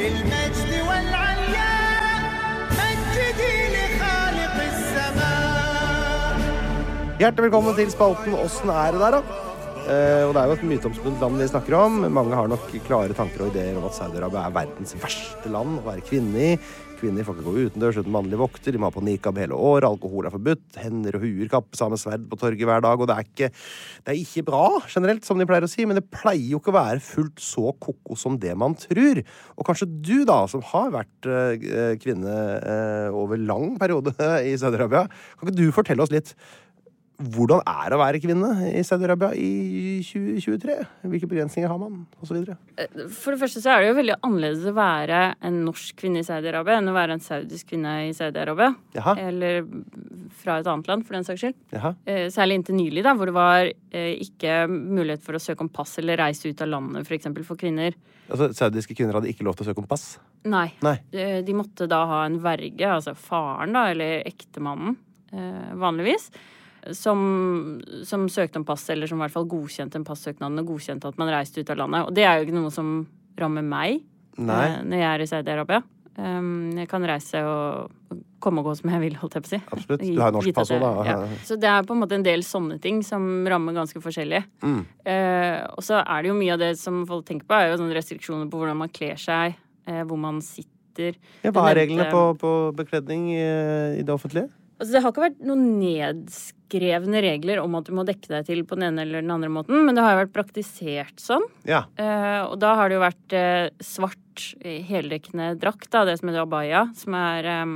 سارعين للمجد والعلياء مجدي لخالق السماء Hjertelig velkommen til spalten Åssen er det der, da? Eh, og Det er jo et myteomspunnet land vi snakker om. Mange har nok klare tanker og ideer om at Saudi-Arabia er verdens verste land å være kvinne i. Kvinner får ikke gå utendørs uten mannlig vokter, de må ha på nikab hele året, alkohol er forbudt, hender og huer kappes av sverd på torget hver dag, og det er, ikke, det er ikke bra generelt, som de pleier å si, men det pleier jo ikke å være fullt så koko som det man tror. Og kanskje du, da, som har vært eh, kvinne eh, over lang periode i Saudi-Arabia, kan ikke du fortelle oss litt hvordan er det å være kvinne i Saudi-Arabia i 2023? Hvilke begrensninger har man, osv.? For det første så er det jo veldig annerledes å være en norsk kvinne i Saudi-Arabia enn å være en saudisk kvinne i Saudi-Arabia. Eller fra et annet land, for den saks skyld. Jaha. Eh, Særlig inntil nylig, da, hvor det var eh, ikke mulighet for å søke om pass eller reise ut av landet, f.eks. For, for kvinner. Altså, Saudiske kvinner hadde ikke lov til å søke om pass? Nei. Nei. Eh, De måtte da ha en verge, altså faren, da, eller ektemannen, eh, vanligvis. Som, som søkte om pass, eller som i hvert fall godkjente en passøknaden og godkjente at man reiste ut av landet. Og det er jo ikke noe som rammer meg Nei. eh, når jeg er i Saudi-Arabia. Um, jeg kan reise og og komme og gå som jeg vil, holdt jeg på å si. Absolutt. Du har norsk pass òg, da. Ja. Så det er på en måte en del sånne ting som rammer ganske forskjellig. Mm. Uh, og så er det jo mye av det som folk tenker på, er jo sånne restriksjoner på hvordan man kler seg, uh, hvor man sitter. Ja, hva er reglene på, på bekledning i, i det offentlige? Altså, det har ikke vært noen nedskrevne regler om at du må dekke deg til på den ene eller den andre måten, men det har jo vært praktisert sånn. Ja. Eh, og da har det jo vært eh, svart eh, heldekkende drakt, da, det som heter abaya, som er em,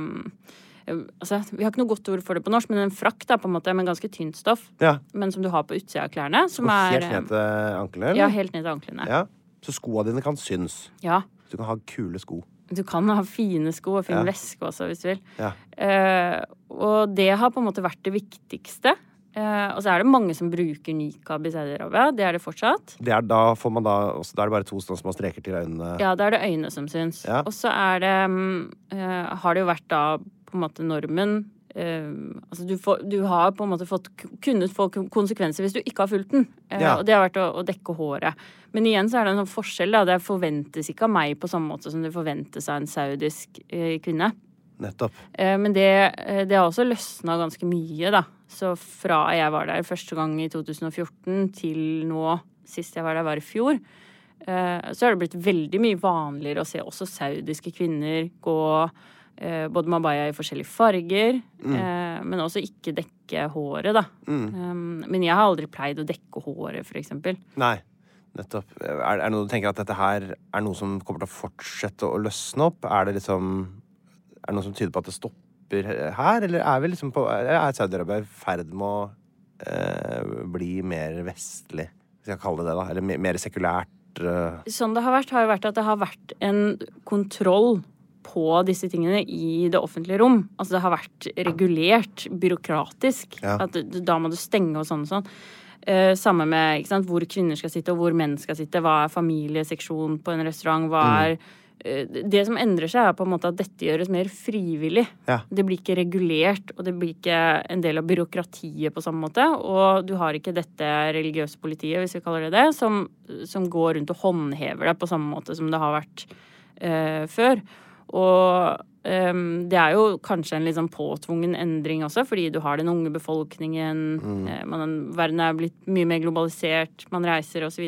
eh, Altså, vi har ikke noe godt ord for det på norsk, men en frakk, da, på en måte, med ganske tynt stoff. ja. Men som du har på utsida av klærne. Som er helt eh, ned til anklene? Ja, helt ned til anklene. Ja. Så skoa dine kan synes. Ja. Så du kan ha kule sko. Du kan ha fine sko og fin Ja. veske også, hvis du vil. Ja. Eh, og det har på en måte vært det viktigste. Eh, og så er det mange som bruker nikab i Saudi-Arabia. Det er det fortsatt. Det er, da, får man da, også, da er det bare to sånne små streker til øynene. Ja, da er det øynene som syns. Ja. Og så er det eh, Har det jo vært da på en måte normen eh, altså du, får, du har på en måte fått, kunnet få konsekvenser hvis du ikke har fulgt den. Uh, Ja. Og det har vært å, å dekke håret. Men igjen så er det en sånn forskjell. da, Det forventes ikke av meg på samme måte som det forventes av en saudisk uh, kvinne. Nettopp. Men det, det har også løsna ganske mye, da. Så fra jeg var der første gang i 2014 til nå, sist jeg var der, var i fjor, så har det blitt veldig mye vanligere å se også saudiske kvinner gå både med abaya i forskjellige farger, eh, men også ikke dekke håret, da. Um, Men jeg har aldri pleid å dekke håret, for eksempel. Nei. Nettopp. Er, er det noe du tenker at dette her er noe som kommer til å fortsette å løsne opp? Er det liksom Er det noe som tyder på at det stopper her, eller er vi liksom på Er Saudi-Arabia i ferd med å eh, bli mer vestlig, hvis jeg kan kalle det det, da? Eller mer, mer sekulært? eh? Sånn det har vært, har jo vært at det har vært en kontroll på disse tingene i det offentlige rom. Altså det har vært regulert, byråkratisk. Ja. At da må du stenge og sånn og sånn. Uh, samme med sant, hvor kvinner skal sitte og hvor menn skal sitte. Hva er familieseksjon på en restaurant? Hva er uh, Det som endrer seg, er på en måte at dette gjøres mer frivillig. Ja. Det blir ikke regulert, og det blir ikke en del av byråkratiet på samme måte. Og du har ikke dette religiøse politiet, hvis vi kaller det det, som, som går rundt og håndhever det på samme måte som det har vært uh, før. Og um, det er jo kanskje en litt sånn påtvungen endring også, fordi du har den unge befolkningen, mm. man, verden er blitt mye mer globalisert, man reiser osv.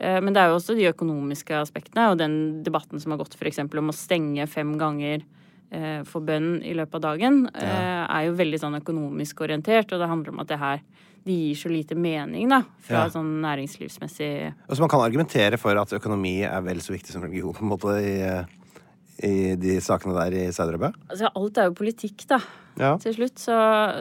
Eh, men det er jo også de økonomiske aspektene, og den debatten som har gått f.eks. om å stenge fem ganger eh, for bønn i løpet av dagen, eh, er jo veldig sånn økonomisk orientert, og det handler om at det her de gir så lite mening, da, fra Ja. sånn næringslivsmessig Og så man kan argumentere for at økonomi er vel så viktig som religion, på en måte, i, eh, i de sakene der i Saudi-Arabia? Altså, alt er jo politikk, da. Ja. Til slutt så,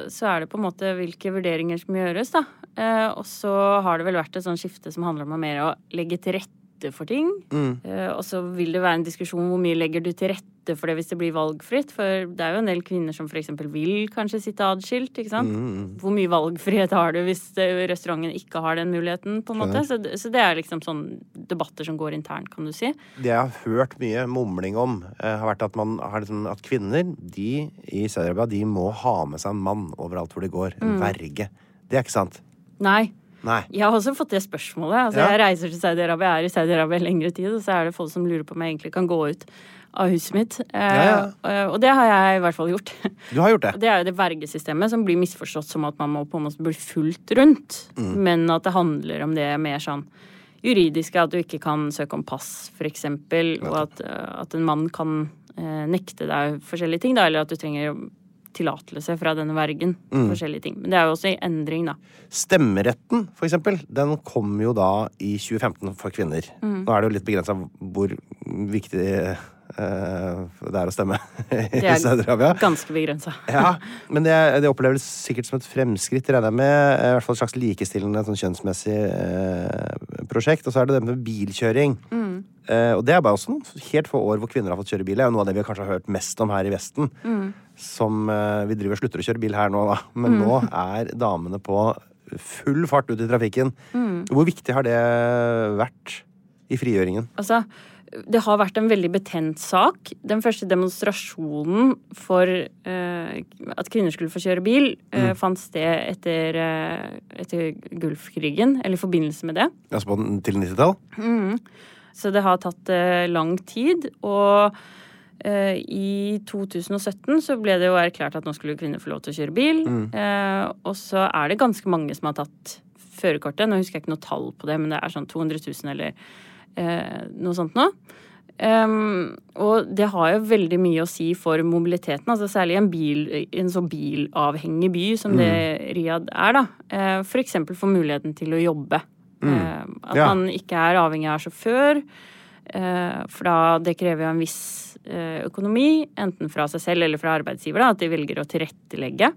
så er det på en måte hvilke vurderinger som gjøres, da. Eh, og så har det vel vært et sånt skifte som handler om å mer å legge til rette for ting. Eh, og så vil det være en diskusjon hvor mye legger du til rette for det hvis det blir valgfritt. For det er jo en del kvinner som f.eks. vil kanskje sitte adskilt. ikke sant? Hvor mye valgfrihet har du hvis eh, restauranten ikke har den muligheten? på en måte? Så, så det er liksom sånn debatter som går internt, kan du si. Det jeg har hørt mye mumling om, eh, har vært at, man har liksom, at kvinner de i Saudi-Arabia de må ha med seg en mann overalt hvor de går. En verge. Det er ikke sant? Nei. Nei. Jeg har også fått det spørsmålet. Altså, Ja. Jeg reiser til Saudi-Arabia, er i Saudi-Arabia lengre tid, og så er det folk som lurer på om jeg egentlig kan gå ut av huset mitt. Eh, Ja, Og det har jeg i hvert fall gjort. Du har gjort det. Det er jo det vergesystemet som blir misforstått som at man må på en måte bli fulgt rundt, Mm. men at det handler om det mer sånn juridiske, at du ikke kan søke om pass, eksempel, og at, eh, at en mann kan eh, nekte deg forskjellige ting, da, eller at du trenger tillatelse fra denne vergen. Mm. Forskjellige ting. Men det er jo også i endring, da. Stemmeretten, for eksempel, den kom jo da i 2015 for kvinner. Mm. Nå er det jo litt begrensa hvor viktig eh, det er å stemme i Saudi-Arabia. ganske begrensa. Ja, men det, det oppleves sikkert som et fremskritt, regner jeg med. I hvert fall et slags likestillende sånn kjønnsmessig eh, prosjekt. Og så er det det med bilkjøring. Eh, og det er bare også noen helt få år hvor kvinner har fått kjøre bil. Det er jo noe av det vi kanskje har hørt mest om her i Vesten. Som eh, Vi driver og slutter å kjøre bil her nå, da. Men nå er damene på full fart ut i trafikken. Hvor viktig har det vært i frigjøringen? Altså, det har vært en veldig betent sak. Den første demonstrasjonen for uh, at kvinner skulle få kjøre bil, eh, fant sted etter, uh, etter Gulfkrigen, eller i forbindelse med det. Altså på den til 90-tall? Så det har tatt lang tid. Og i 2017 så ble det jo erklært at nå skulle kvinner få lov til å kjøre bil. Eh, og så er det ganske mange som har tatt førerkortet. Nå husker jeg ikke noe tall på det, men det er sånn 200 000 eller eh, noe sånt nå. Um, og det har jo veldig mye å si for mobiliteten, altså særlig i en, bil, en så bilavhengig by som det Riyadh er. da. Eh, for eksempel for muligheten til å jobbe. Eh, at Ja. man ikke er avhengig av sjåfør. uh, for da det krever jo en viss eh, økonomi, enten fra seg selv eller fra arbeidsgiver, da, at de velger å tilrettelegge.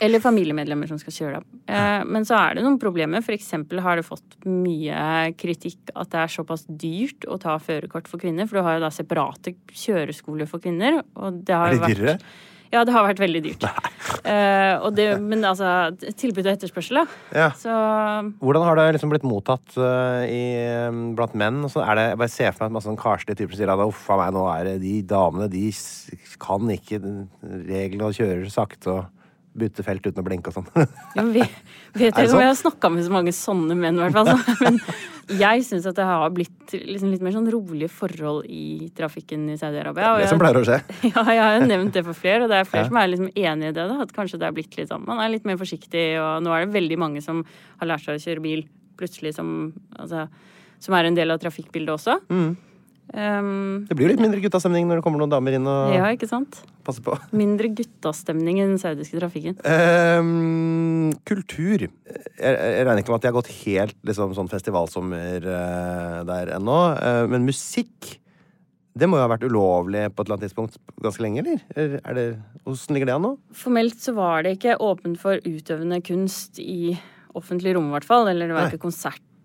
Eller familiemedlemmer som skal kjøre deg. Eh, men så er det noen problemer. Eksempel har det fått mye kritikk at det er såpass dyrt å ta førerkort for kvinner. For du har jo da separate kjøreskoler for kvinner. Og det har jo vært? Ja, det har vært veldig dyrt. Uh, og det, men altså, tilbud og etterspørsel, da. Ja. Så Hvordan har det liksom blitt mottatt uh, i, eh, blant menn? Så er det, jeg bare ser for meg at masse sånn karslige typer sier at uff a meg, nå er det de damene de kan ikke reglene og kjører sakte og bytter felt uten å blinke og sånn. Ja, vi, vet det om jeg har snakka med så mange sånne menn, i hvert fall. så- Men jeg syns at det har blitt liksom litt mer sånn rolige forhold i trafikken i Saudi-Arabia. det som pleier å skje. Ja, jeg har jo nevnt det for flere, og det er flere Ja. som er liksom enig i det. da, At kanskje det er blitt litt sånn Man er litt mer forsiktig, og nå er det veldig mange som har lært seg å kjøre bil plutselig som Altså som er en del av trafikkbildet også. Mm. Um, Det blir jo litt mindre guttastemning når det kommer noen damer inn og ja, ikke sant? passer på. Mindre guttastemning i den saudiske trafikken. Um, kultur. Jeg, jeg regner ikke med at de har gått helt liksom, sånn festivalsommer uh, der ennå. Uh, men musikk det må jo ha vært ulovlig på et eller annet tidspunkt ganske lenge, eller? Er det, hvordan ligger det an nå? Formelt så var det ikke åpent for utøvende kunst i offentlig rom, i hvert fall. Eller det var Nei. ikke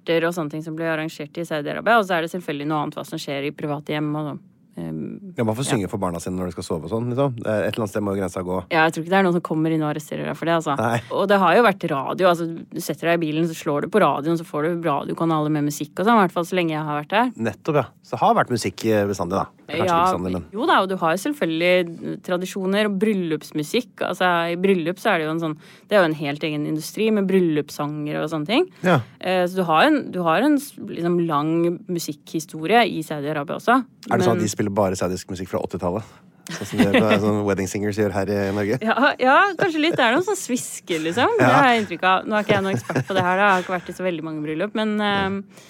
konserter og sånne ting som blir arrangert i Saudi-Arabia. Og så er det selvfølgelig noe annet hva som skjer i private hjem og sånn. Um, Ja, Man får synge for barna sine når de skal sove og sånn. liksom. Et eller annet sted må jo grensa gå. ja, jeg tror ikke det er noen som kommer inn og arresterer deg for det, altså. Nei. Og det har jo vært radio. altså Du setter deg i bilen, så slår du på radioen, så får du radiokanaler med musikk og sånn. I hvert fall så lenge jeg har vært der. Nettopp, ja. Så det har vært musikk eh, bestandig, da. Kanskje ikke bestandig, men Jo da, og du har jo selvfølgelig tradisjoner og bryllupsmusikk. Altså, I bryllup så er det jo en sånn Det er jo en helt egen industri med bryllupssanger og sånne ting. ja. Eh, Så du har en, du har en liksom, lang musikkhistorie i Saudi-Arabia også. Er det sånn at de spiller bare saudisk musikk fra 80-tallet? Sånn som det, er sånn Wedding Singers gjør her i Norge? ja, ja, kanskje litt. Det er noen sånn svisker, liksom. Det har jeg inntrykk av. Nå er ikke jeg noen ekspert på det her, da. jeg har ikke vært i så veldig mange bryllup. Men, eh,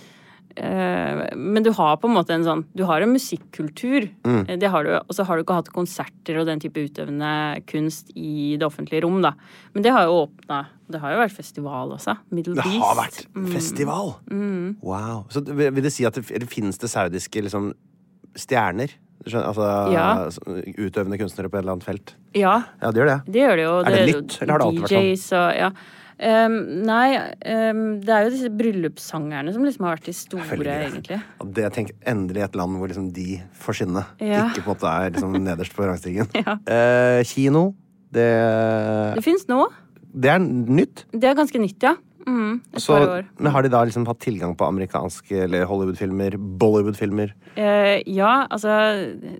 men du har på en måte en sånn Du har en musikkultur. Mm. Eh, Det har du, og så har du ikke hatt konserter og den type utøvende kunst i det offentlige rom, da. Men det har jo åpna Det har jo vært festival også. Middle Det har vært festival! Wow. Så vil det si at det, det finnes det saudiske liksom, stjerner? Skjønner, altså Ja. utøvende kunstnere på et eller annet felt? Ja, Ja, det gjør det. det gjør det. Er det nytt, eller har det alltid vært sånn? Og ja. Um, nei, um, det er jo disse bryllupssangerne som liksom har vært de store, egentlig. Det tenker, endelig et land hvor liksom de får skinne. Ja. Ikke på en måte er liksom nederst på rangstigen. Ja. uh, kino, det, Det fins nå. det er nytt. Det er ganske nytt, ja. Mm, Så, men har de da liksom hatt tilgang på amerikanske eller Hollywood-filmer, Bollywood-filmer? Eh, ja, altså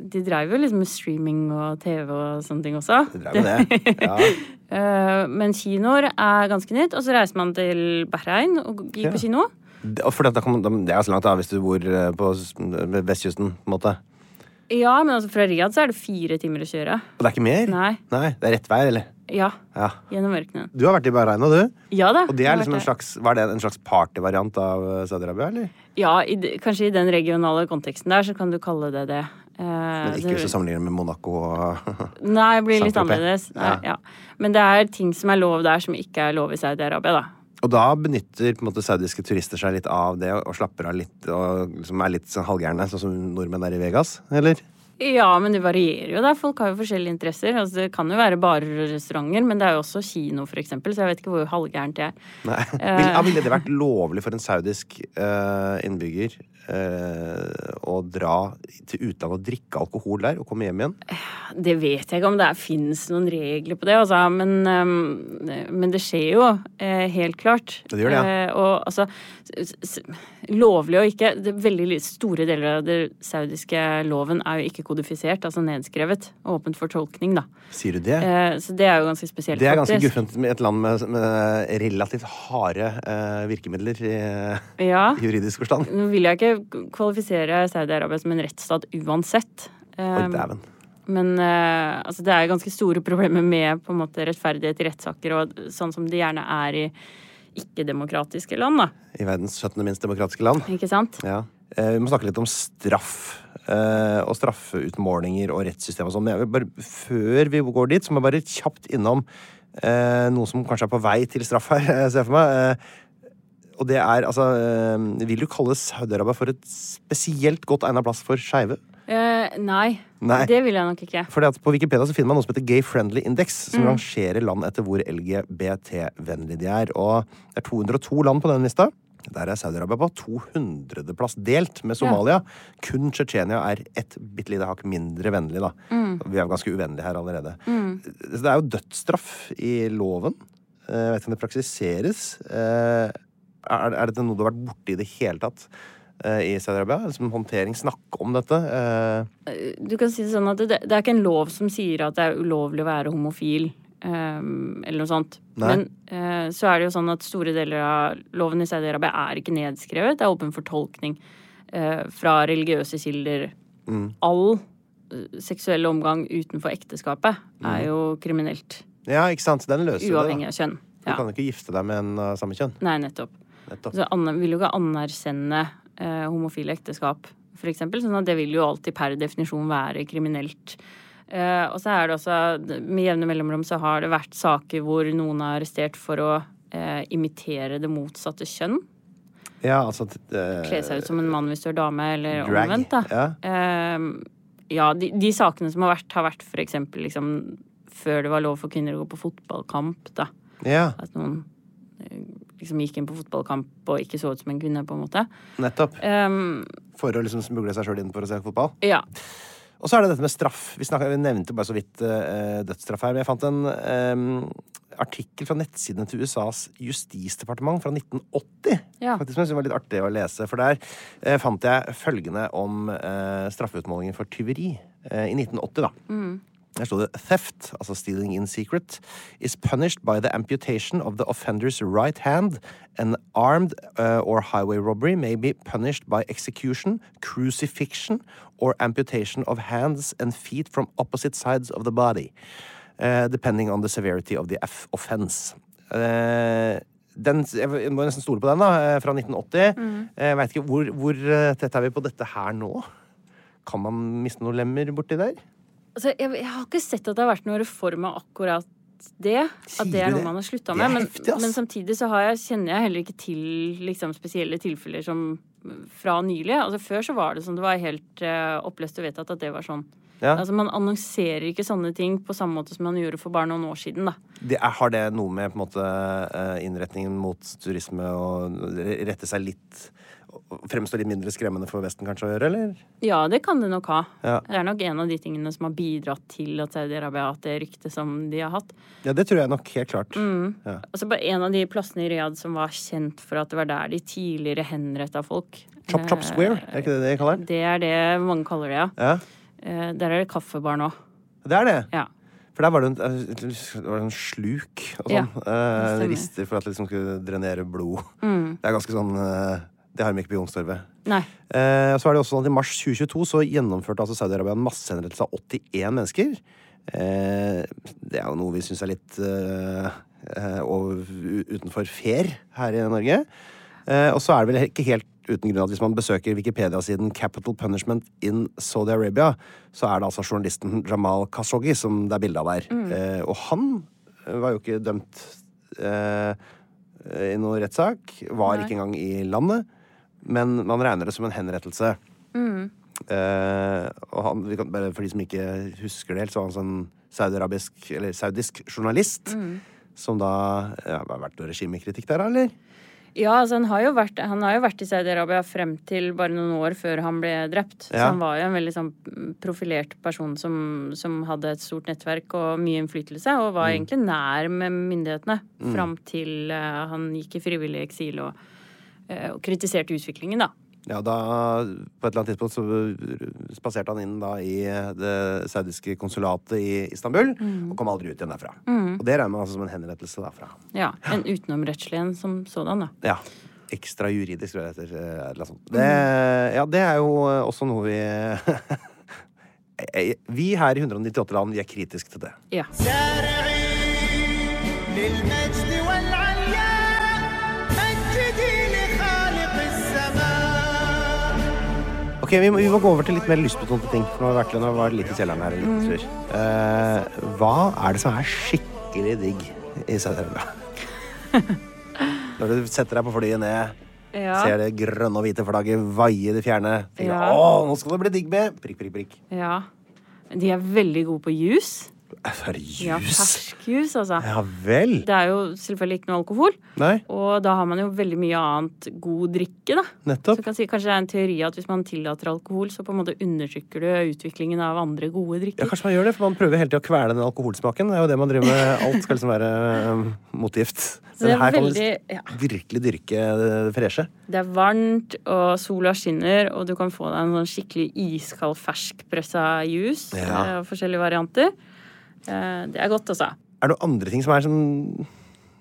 De dreiv jo liksom med streaming og TV og sånne ting også. De drev med det. Ja. Eh, men kinoer er ganske nytt. Og så reiser man til Bahrain og gikk Ja. på kino. Det, og fordi kan det er så langt da, hvis du bor eh, på vestkysten. på en måte. Ja, men altså fra Riyadh så er det fire timer å kjøre. Og det er ikke mer? Nei. Nei, Det er rett vei, eller? Ja. Ja. Gjennom ørkenen. Du har vært i Bahrain, du? Ja da. Og det er liksom en slags, Var det en slags partyvariant av eh, Saudi-Arabia, eller? Ja, i, kanskje i den regionale konteksten der, så kan du kalle det det. Eh, Men ikke det- hvis du sammenligner med Monaco og Nei, det blir litt annerledes. Nei, Ja. ja. Men det er ting som er lov der, som ikke er lov i Saudi-Arabia, da. Og da benytter på en måte saudiske turister seg litt av det og slapper av litt og liksom er litt sånn halvgærne, sånn som nordmenn er i Vegas, eller? Ja, men det varierer jo der. Folk har jo forskjellige interesser. Altså, det kan jo være barer og restauranter, men det er jo også kino, for eksempel, så jeg vet ikke hvor halvgærent det er. Nei. Eh. Vil, ja, ville det vært lovlig for en saudisk uh, innbygger eh, å dra til utlandet og drikke alkohol der og komme hjem igjen? Det vet jeg ikke om det fins noen regler på det, altså. Men, øhm, men det skjer jo, eh, helt klart. Det gjør det, ja. Eh, og altså Lovlig og ikke det Veldig store deler av den saudiske loven er jo ikke kodifisert, altså nedskrevet. Åpent for tolkning, da. Sier du det? Eh, så det er jo ganske spesielt. Det er ganske guffent med et land med, med relativt harde eh, virkemidler i, Ja. juridisk forstand. Nå vil jeg ikke kvalifisere Saudi-Arabia som en rettsstat uansett. Oi, Eh, dæven. Men eh, altså, det er ganske store problemer med på en måte rettferdighet i rettssaker, og sånn som det gjerne er i ikke-demokratiske land, da. I verdens 17. minst demokratiske land. Ikke sant? Ja. Eh, vi må snakke litt om straff. Eh, og straffeutmålinger og rettssystem og sånn. Men bare, før vi går dit, så må jeg bare kjapt innom noe som kanskje er på vei til straff her, ser jeg for meg. Og det er altså eh, Vil du kalle Saudi-Arabia for et spesielt godt egnet plass for skeive? Uh, nei, Nei. det vil jeg nok ikke. Fordi at På Wikipedia så finner man noe som heter Gay Friendly Index, som Mm. rangerer land etter hvor LGBT-vennlige de er. Og det er 202 land på den lista. Der er Saudi-Arabia på 200.-plass, delt med Somalia. Kun Tsjetsjenia er et bitte lite hakk mindre vennlig, da. Mm. Vi er jo ganske uvennlige her allerede. Mm. Så det er jo dødsstraff i loven. Eh, Jeg vet ikke om det praksiseres. Eh, Er er dette noe du har vært borti i det hele tatt eh, i Saudi-Arabia? Som håndtering, snakke om dette? Eh, Du kan si det sånn at det, det er ikke en lov som sier at det er ulovlig å være homofil. eh, eller noe sånt. Nei. Men eh, så er det jo sånn at store deler av loven i Saudi-Arabia er ikke nedskrevet. Det er åpen for tolkning eh, fra religiøse kilder. Mm. All eh, seksuell omgang utenfor ekteskapet er Mm. jo kriminelt. Ja, ikke sant? Den løser Uavhengig det. Uavhengig av kjønn. Du Ja. kan jo ikke gifte deg med en av samme kjønn. Nei, nettopp. Nettopp. Så Anne vil jo ikke anerkjenne eh, homofile ekteskap, eksempel. Sånn at det vil jo alltid per definisjon være kriminelt. Eh, og så er det også Med jevne mellomrom så har det vært saker hvor noen er arrestert for å eh, imitere det motsatte kjønn. Ja, altså eh, Kle seg ut som en mann hvis du er dame, eller Drag, omvendt, da. ja. Eh, ja, de, de sakene som har vært, har vært eksempel liksom før det var lov for kvinner å gå på fotballkamp, da. Ja, At noen eh, liksom gikk inn på fotballkamp og ikke så ut som en kvinne, på en måte. nettopp. Um, For å liksom smugle seg sjøl inn for å se fotball. ja. Og så er det dette med straff. Vi, snakket, vi nevnte bare så vidt uh, dødsstraff her. Men jeg fant en um, artikkel fra nettsidene til USAs justisdepartement fra 1980. Ja. Faktisk, som jeg synes var litt artig å lese. For der uh, fant jeg følgende om uh, straffeutmålingen for tyveri eh, i 1980. da. Der sto det theft, altså stealing in secret, is punished by the amputation of the offender's right hand. An armed uh, or highway robbery may be punished by execution, crucifixion, or amputation of hands and feet from opposite sides of the body, uh, depending on the severity of the F offense. Uh, den, jeg må nesten stole på den, da, eh, fra 1980. Jeg vet ikke, hvor, hvor eh, tett er vi på dette her nå? Kan man miste noen lemmer borti der? Altså, jeg, jeg har ikke sett at det har vært noen reform av akkurat det. At det er noe man har slutta med. Men, men samtidig så har jeg, kjenner jeg heller ikke til liksom, spesielle tilfeller som fra nylig. Altså, før så var det sånn det var helt uh, oppløst og vedtatt at det var sånn Ja. Altså Man annonserer ikke sånne ting på samme måte som man gjorde for bare noen år siden. da. Det er, har det noe med på en måte eh, innretningen mot turisme og rette seg litt Fremstå litt mindre skremmende for Vesten kanskje å gjøre, eller? Ja, det kan det nok ha. Ja. Det er nok en av de tingene som har bidratt til at Saudi-Arabia har hatt det ryktet som de har hatt. Ja, det tror jeg nok helt klart. Ja. Altså på En av de plassene i Riyadh som var kjent for at det var der de tidligere henretta folk. Chop Chop Eh, Square, er ikke det det de kaller det? Det er det mange kaller det, ja. Ja, Eh, Der er det kaffebar nå. det er det. Ja. For der var det en, eh, det var en sluk og Ja, sånn. eh, rister for at det liksom skulle drenere blod. Mm. Det er ganske sånn Det har de ikke på Youngstorget. Nei. Eh, så er det også sånn at I mars 2022 så gjennomførte altså Saudi-Arabia en massehenrettelse av 81 mennesker. Eh, det er jo noe vi syns er litt eh, eh, og utenfor fair her i Norge. Eh, og så er det vel ikke helt uten grunn at hvis man besøker Wikipedia-siden Capital Punishment in Saudi Arabia, så er det altså journalisten Jamal Khashoggi som det er bilde av der. Eh, og han var jo ikke dømt eh, i noe rettssak. Var Nei. ikke engang i landet. Men man regner det som en henrettelse. Eh, og han, vi kan, bare for de som ikke husker det helt, så var han sånn saudiarabisk, eller saudisk journalist. Som da ja, Har vært noe regimekritikk der, eller? Ja, altså han har jo vært, han har jo vært i Saudi-Arabia frem til bare noen år før han ble drept. Så han var jo en veldig sånn profilert person som, som hadde et stort nettverk og mye innflytelse, og var egentlig nær med myndighetene fram til uh, han gikk i frivillig eksil og, og kritiserte utviklingen, da. Ja, da På et eller annet tidspunkt så spaserte han inn da i det saudiske konsulatet i Istanbul, og kom aldri ut igjen derfra. Og det regner man altså som en henrettelse derfra. Ja, En utenomrettslig en som sådan, da. Ja. Ekstra juridisk, tror jeg det heter. eh, sånt. Det, ja, det er jo også noe vi Vi her i 198 land, vi er kritiske til det. Ja. Ok, vi må, vi må gå over til litt mer lystbetonte ting. For nå har vi vært, nå vært litt i kjelleren her en liten tur. Eh, hva er det som er skikkelig digg i Saudi-Arabia? Når du setter deg på flyet ned, Ja. ser det grønne og hvite flagget vaie i det fjerne. tenker Ja. Å, nå skal det bli digg med prikk, prikk, prikk. ja. De er veldig gode på juice. For Ja, jus. fersk juice, altså. Ja vel. Det er jo selvfølgelig ikke noe alkohol. Nei, Og da har man jo veldig mye annet god drikke, da. Nettopp. Så kan si, kanskje det er en teori at hvis man tillater alkohol, så på en måte undertrykker du utviklingen av andre gode drikker. Ja, kanskje man gjør det, for man prøver hele tida å kvele den alkoholsmaken. Det er jo det man driver med. Alt skal liksom være um, motgift. Er her kan man veldig virkelig dyrke det freshe. Det er varmt, og sola skinner, og du kan få deg en sånn skikkelig iskald ferskpressa juice Ja. eh, av forskjellige varianter. Eh, Det er godt, altså. Er det noen andre ting som er sånn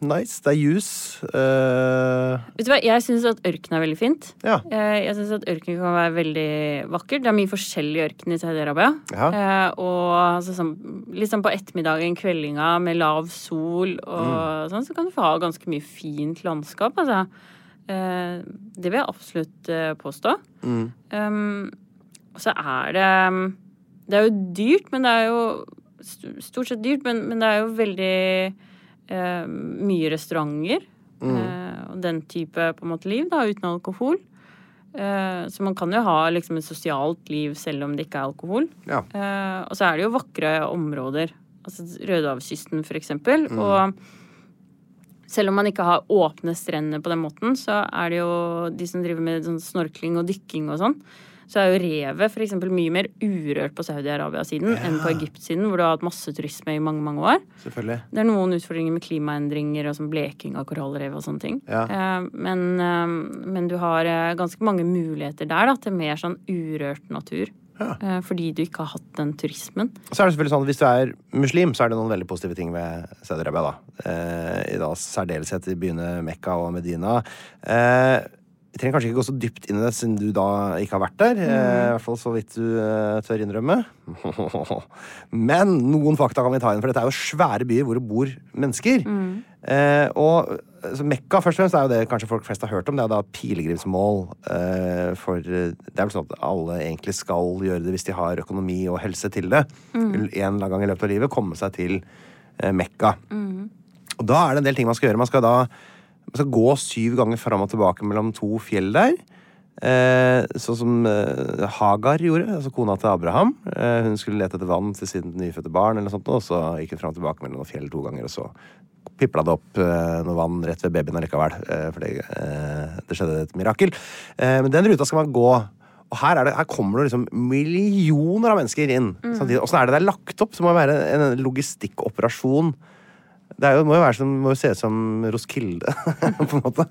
nice? Det er juice. Uh... Vet du hva, jeg syns at ørken er veldig fint. ja. Eh, Jeg syns at ørken kan være veldig vakkert. Det er mye forskjellig ørken i Saudi-Arabia. Ja. Og altså, sånn, sånn på ettermiddagen, kveldinga med lav sol og sånn, så kan du få ha ganske mye fint landskap, altså. Det vil jeg absolutt påstå. Um, og så er det Det er jo dyrt, men det er jo Stort sett dyrt, men, men det er jo veldig eh, mye restauranter. eh, og den type på en måte liv, da, uten alkohol. Eh, så man kan jo ha liksom et sosialt liv selv om det ikke er alkohol. Ja. Eh, og så er det jo vakre områder. Altså Rødehavskysten, for eksempel. Og selv om man ikke har åpne strender på den måten, så er det jo de som driver med sånn snorkling og dykking og sånn. Så er jo revet eksempel mye mer urørt på Saudi-Arabia-siden enn på Egypt-siden, hvor du har hatt masse turisme i mange, mange år. Selvfølgelig. Det er noen utfordringer med klimaendringer og sånn bleking av korallrev og sånne ting. Ja. Eh, men, eh, men du har eh, ganske mange muligheter der da, til mer sånn urørt natur. Ja. fordi du ikke har hatt den turismen. Så er det selvfølgelig sånn Hvis du er muslim, så er det noen veldig positive ting ved Saudi-Arabia. da. Eh, I da særdeleshet i byene Mekka og Medina. Eh, vi trenger kanskje ikke gå så dypt inn i det, siden du da ikke har vært der. Mm. I hvert fall så vidt du uh, tør innrømme. Men noen fakta kan vi ta inn, for dette er jo svære byer hvor det bor mennesker. Eh, og så Mekka først og fremst er jo det kanskje folk flest har hørt om. Det er da pilegrimsmål eh, for eh, Det er vel sånn at alle egentlig skal gjøre det hvis de har økonomi og helse til det. En eller annen gang i løpet av livet komme seg til eh, Mekka. Og da er det en del ting man skal gjøre. Man skal da man skal gå syv ganger fram og tilbake mellom to fjell der. Eh, sånn som eh, Hagar gjorde, altså kona til Abraham. Eh, hun skulle lete etter vann til sitt nyfødte barn, eller sånt, og så gikk hun fram og tilbake mellom noen fjell to ganger, og så pipla det opp eh, noe vann rett ved babyen allikevel. Eh, for det, eh, det skjedde et mirakel. Eh, men den ruta skal man gå. Og her, er det, her kommer det liksom millioner av mennesker inn. samtidig. Åssen er det det er lagt opp? Så må det være en logistikkoperasjon. Det er jo, må jo være som, må jo se ut som Roskilde, på en måte.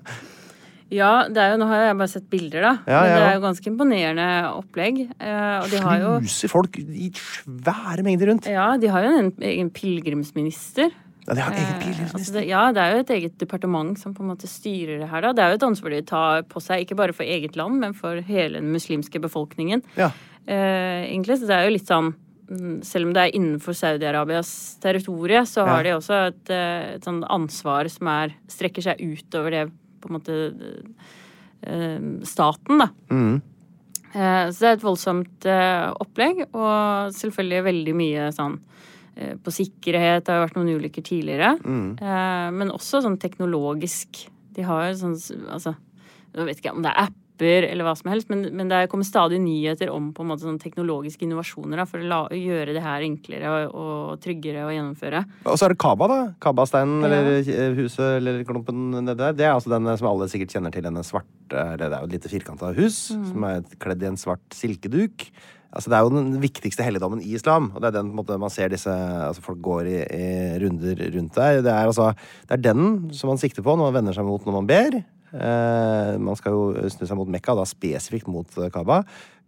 Ja, det er jo, nå har jeg bare sett bilder, da. Ja, Men ja. det er jo ganske imponerende opplegg. Eh, og de har jo Sluser folk i svære mengder rundt. Ja, de har jo en egen pilegrimsminister. Ja, de har egen Eh, altså det, ja, det er jo et eget departement som på en måte styrer det her. da. Det er jo et ansvar de tar på seg, ikke bare for eget land, men for hele den muslimske befolkningen. Ja. Eh, egentlig, så det er jo litt sånn Selv om det er innenfor Saudi-Arabias territorie, så har Ja. de også et, eh, et sånn ansvar som er, strekker seg utover det på en måte eh, staten, da. Mm. Eh, Så det er et voldsomt opplegg, og selvfølgelig veldig mye sånn på sikkerhet. Det har vært noen ulykker tidligere. Mm. Men også sånn teknologisk. De har jo sånn Altså, jeg vet ikke om det er apper eller hva som helst, men, men det kommer stadig nyheter om på en måte sånn teknologiske innovasjoner da, for å la, gjøre det her enklere og, og tryggere å gjennomføre. Og så er det Kaba, da. Kabasteinen, Ja. eller eh, huset, eller klumpen nedi der. Det er altså den som alle sikkert kjenner til, denne svarte det er jo et lite firkanta hus som er kledd i en svart silkeduk. Altså Det er jo den viktigste helligdommen i islam, og det er den måte, man ser disse altså folk går i, i runder rundt der. Det er altså Det er den som man sikter på når man vender seg mot når man ber. Eh, man skal jo snu seg mot Mekka, da spesifikt mot Kaaba.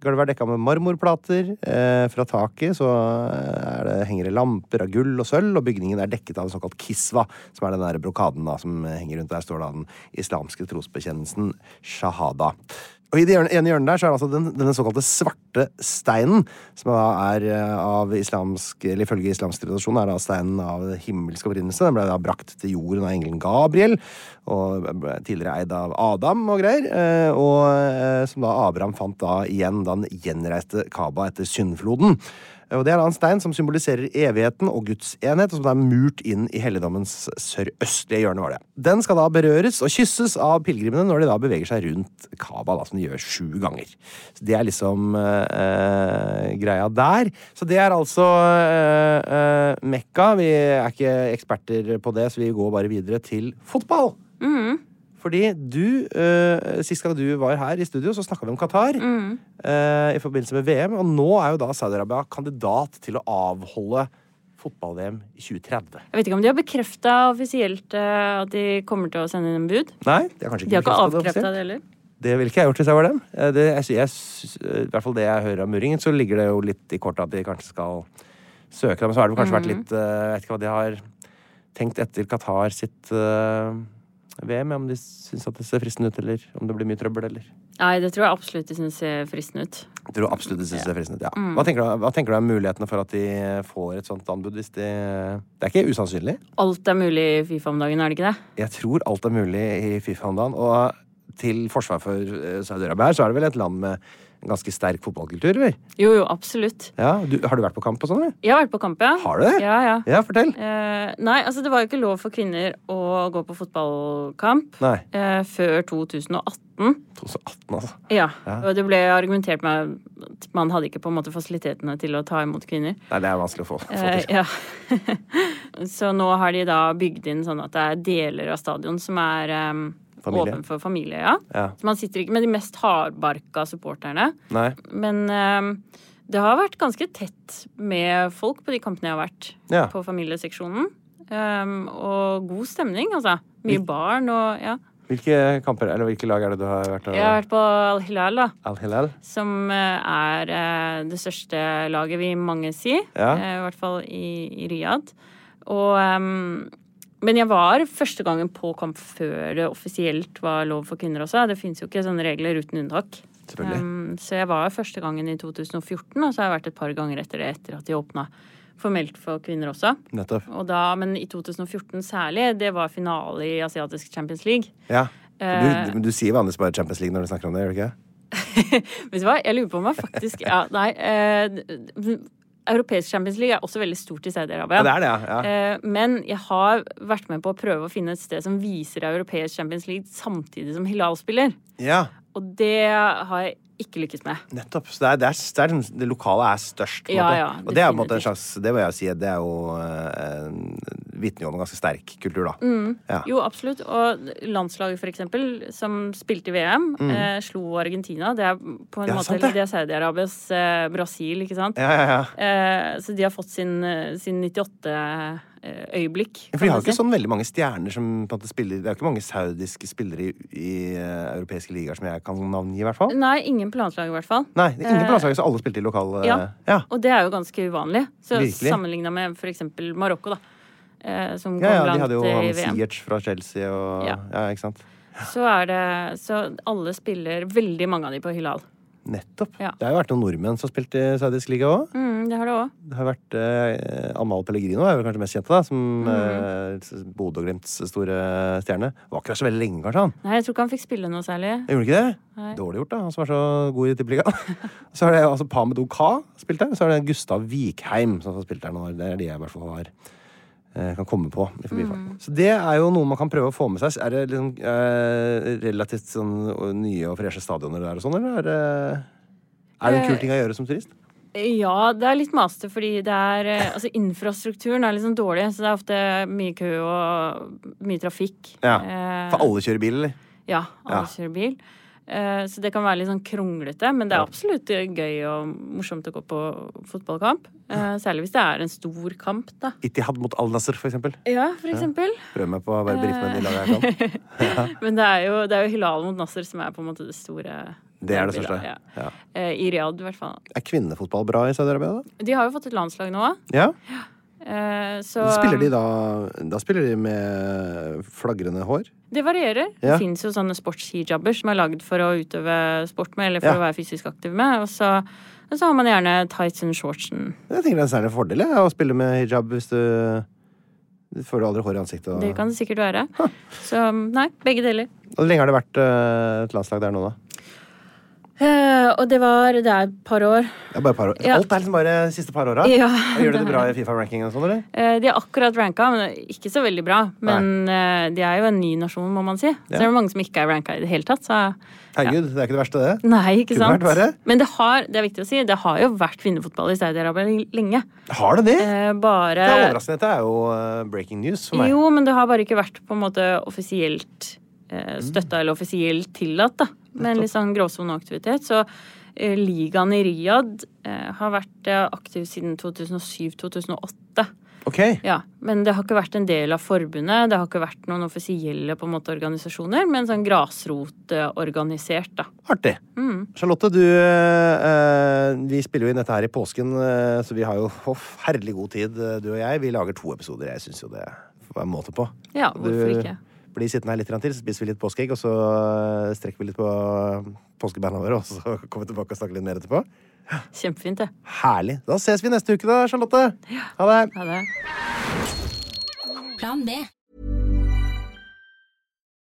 Gulvet er dekka med marmorplater. Eh, fra taket så er det, henger det lamper av gull og sølv, og bygningen er dekket av en såkalt kiswa, som er den der brokaden da, som henger rundt. Der står da den islamske trosbekjennelsen shahada. Og i det ene hjørnet der så er det altså den, denne såkalte svarte steinen, som da er eh, av islamsk, eller ifølge islamsk tradisjon er da steinen av himmelsk opprinnelse. Den ble da brakt til jorden av engelen Gabriel, og ble tidligere eid av Adam og greier. eh, Og eh, som da Abraham fant da igjen da han gjenreiste Kaba etter syndfloden. Og Det er da en stein som symboliserer evigheten og Guds enhet, og som er murt inn i helligdommens sørøstlige hjørne. var det. Den skal da berøres og kysses av pilegrimene når de da beveger seg rundt Kaba, da, som de gjør sju ganger. Så Det er liksom eh, greia der. Så det er altså eh, Mekka. Vi er ikke eksperter på det, så vi går bare videre til fotball. Fordi du, uh, sist gang du var her i studio, så snakka vi om Qatar eh, i forbindelse med VM. Og nå er jo da Saudi-Arabia kandidat til å avholde fotball-VM i 2030. Jeg vet ikke om de har bekrefta offisielt uh, at de kommer til å sende inn en bud. Nei, de har kanskje De ikke har ikke avkrefta det heller. Det ville ikke jeg gjort hvis jeg var dem. Det, jeg, jeg, I hvert fall det jeg hører av murringen, så ligger det jo litt i kortet at de kanskje skal søke dem. Så har det kanskje vært litt Jeg vet ikke hva de har tenkt etter Qatar sitt VM, om de syns at det ser fristende ut, eller om det blir mye trøbbel, eller Nei, det tror jeg absolutt de syns ser fristende ut. Jeg tror absolutt de synes det ser fristende ut, ja. Mm. Hva tenker, du, hva tenker du er mulighetene for at de får et sånt anbud hvis de Det er ikke usannsynlig. Alt er mulig i Fifa om dagen, er det ikke det? Jeg tror alt er mulig i Fifa om dagen. Og til forsvar for eh, Saudi-Arabia her, så er det vel et land med ganske sterk fotballkultur, eller? Jo, jo, absolutt. Ja, du, har du vært på kamp og sånn, eller? Jeg har vært på kamp, ja. Har du det? Ja, ja. Ja, fortell. Eh, nei, altså det var jo ikke lov for kvinner å gå på fotballkamp eh, før 2018. 2018, altså. Ja, Ja. og det ble argumentert med at man hadde ikke på en måte fasilitetene til å ta imot kvinner. Nei, det er vanskelig å få, få Eh, ja. Så nå har de da bygd inn sånn at det er deler av stadion som er um, Familie. åpen for familie. Ja. Ja. Så man sitter ikke med de mest hardbarka supporterne. Nei. Men uh, det har vært ganske tett med folk på de kampene jeg har vært Ja. på familieseksjonen. Um, og god stemning, altså. Mye Hvil- barn og ja. Hvilke kamper, eller hvilke lag er det du har vært på? Jeg har vært på Al-Hilal, da. Al-Hilal? Som eh, er uh, det største laget, vil mange si. Ja. Uh, I hvert fall i, i Riyadh. Og ehm, Men jeg var første gangen på kamp før det offisielt var lov for kvinner også. Det fins jo ikke sånne regler uten unntak. Um, så jeg var første gangen i 2014, og så har jeg vært et par ganger etter det, etter at de åpna formelt for kvinner også. Og da, men i 2014 særlig, det var finale i Asiatisk Champions League. Ja. men Du, du sier vanligvis bare Champions League når du snakker om det, gjør du ikke? Vet du hva, jeg lurer på om jeg faktisk Ja, nei. Eh, Europeisk Champions League er også veldig stort i Saudi-Arabia. Ja, det er det, ja. ja. Eh, men jeg har vært med på å prøve å finne et sted som viser Europeisk Champions League samtidig som Hilal spiller. Ja. Og det har jeg ikke lykkes med. Nettopp. Så det, er, det, er, det, er, det lokale er størst. På en Ja, måte. ja, og det er på en måte en slags Det må jeg si, det er jo uh, vitner jo om en ganske sterk kultur, da. Ja. Jo, absolutt. Og landslaget, for eksempel, som spilte i VM, eh, slo Argentina. Det er på en Mm. Ja, måte sant det. Det er Saudi-Arabias eh, Brasil, ikke sant? Ja, ja, ja. Eh, så de har fått sin, eh, sin 98-øyeblikk. Ja, For de har ikke sånn veldig mange stjerner som på en måte spiller Det er jo ikke mange saudiske spillere i, i eh, europeiske ligaer som jeg kan navngi, i hvert fall. Nei, ingen på landslaget, i hvert fall. Nei, det er ingen Eh, på landslaget, så alle spilte i lokal eh, Ja. ja. Og det er jo ganske uvanlig. Så sammenligna med eksempel Marokko, da. Eh, som kom Ja, ja, de hadde jo han VM. Fra Chelsea og ja. Ja. ikke sant. Så er det Så alle spiller Veldig mange av de på Hilal. Nettopp. Ja. Det har jo vært noen nordmenn som har spilt i saudisk liga òg. Mm, det har det òg. Det har vært eh, Amal Pellegrino er vel kanskje mest kjente, da. Som Mm. eh, Bodø og Glimts store stjerne. Var ikke der så veldig lenge, kanskje. han Nei, jeg tror ikke han fikk spille noe særlig. Gjorde han ikke det? Nei. Dårlig gjort, da. Han som er så god i tippeligaen. så er det altså Pamed Oka spilt der. Så er det Gustav Vikheim som har spilt der nå. Det er de jeg i hvert fall har kan komme på i forbifarten. Mm. Så det er jo noe man kan prøve å få med seg. Er det liksom eh, relativt sånn nye og freshe stadioner der og sånn, eller er det, er det en kul ting å gjøre som turist? Ja, det er litt master fordi det er eh, Altså, infrastrukturen er litt sånn dårlig, så det er ofte mye kø og mye trafikk. Ja. Eh, For alle kjører bil, eller? Ja, alle Ja. kjører bil. Eh, Så det kan være litt sånn kronglete, men det er absolutt eh, gøy og morsomt å gå på fotballkamp. Eh, Særlig hvis det er en stor kamp, da. Itihad mot Al-Nasser, for eksempel. Ja, for eksempel. Prøv meg på å være brife med de lagene jeg kan. Men det er jo, det er jo Hilal mot Nasser som er på en måte det store Det er det største. Ja. Ja. Eh, I Riyadh, i hvert fall. Er kvinnefotball bra i Saudi-Arabia, da? De har jo fått et landslag nå. Ja. eh, Så Spiller de da Da spiller de med flagrende hår? Det varierer. Ja. Det fins jo sånne sportshijaber som er lagd for å utøve sport med, eller for Ja. å være fysisk aktiv med. Og så, og så har man gjerne tights and shortsen. Jeg tenker det er en særlig fordel å spille med hijab hvis du du får du aldri hår i ansiktet. Og... Det kan det sikkert være. Så nei, begge deler. Hvor lenge har det vært eh, et landslag der nå, da? Eh, og det var Det er et par år. Er bare par år. Ja. Alt er liksom bare de siste par åra? Ja, Gjør de det bra i Fifa-rankingen sånn, eller? Eh, de er akkurat ranka, men ikke så veldig bra. Men eh, de er jo en ny nasjon, må man si. Så det er mange som ikke er ranka i det hele tatt. Så Herregud, det er ikke det verste, det. nei, ikke Kunne sant? vært. Men det har, det er viktig å si, det har jo vært kvinnefotball i Saudi-Arabia lenge. Har det det? Bare Det er overraskende. Dette er jo breaking news for meg. Jo, men det har bare ikke vært på en måte offisielt støtta eller offisielt tillatt, da. Med en litt sånn gråsoneaktivitet. Så eh, ligaen i Riyadh eh, har vært eh, aktiv siden 2007-2008. Ok. Ja, men det har ikke vært en del av forbundet. Det har ikke vært noen offisielle på en måte organisasjoner, men sånn grasrotorganisert, da. Artig. Mm. Charlotte, du eh, Vi spiller jo inn dette her i påsken, eh, så vi har jo forferdelig god tid, eh, du og jeg. Vi lager to episoder. Jeg syns jo det var en måte på. Ja, hvorfor Du ikke? Blir sittende her litt til, så spiser vi litt påskeegg, og så eh, strekker vi litt på påskebeina våre, og så kommer vi tilbake og snakker litt mer etterpå. Kjempefint, det. Herlig. Da ses vi neste uke, da, Charlotte. Ha det. Ha det. Plan B.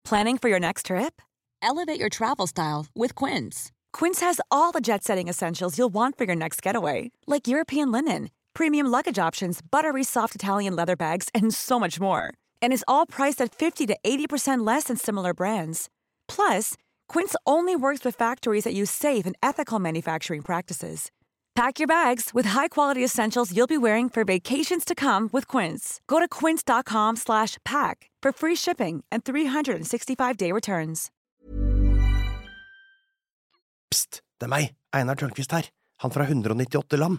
Planning for your next trip? Elevate your travel style with Quince. Quince has all the jet setting essentials you'll want for your next getaway, like European linen, premium luggage options, buttery soft Italian leather bags, and so much more. And is all priced at 50 to 80% less than similar brands. Plus, Quince only works with factories that use safe and ethical manufacturing practices. Pack your bags with high-quality essentials you'll be wearing for vacations to come with Quince. Go to quince.com slash pack for free shipping and 365-day returns. Pst, det er meg, Einar Tørnquist her, han fra 198 land.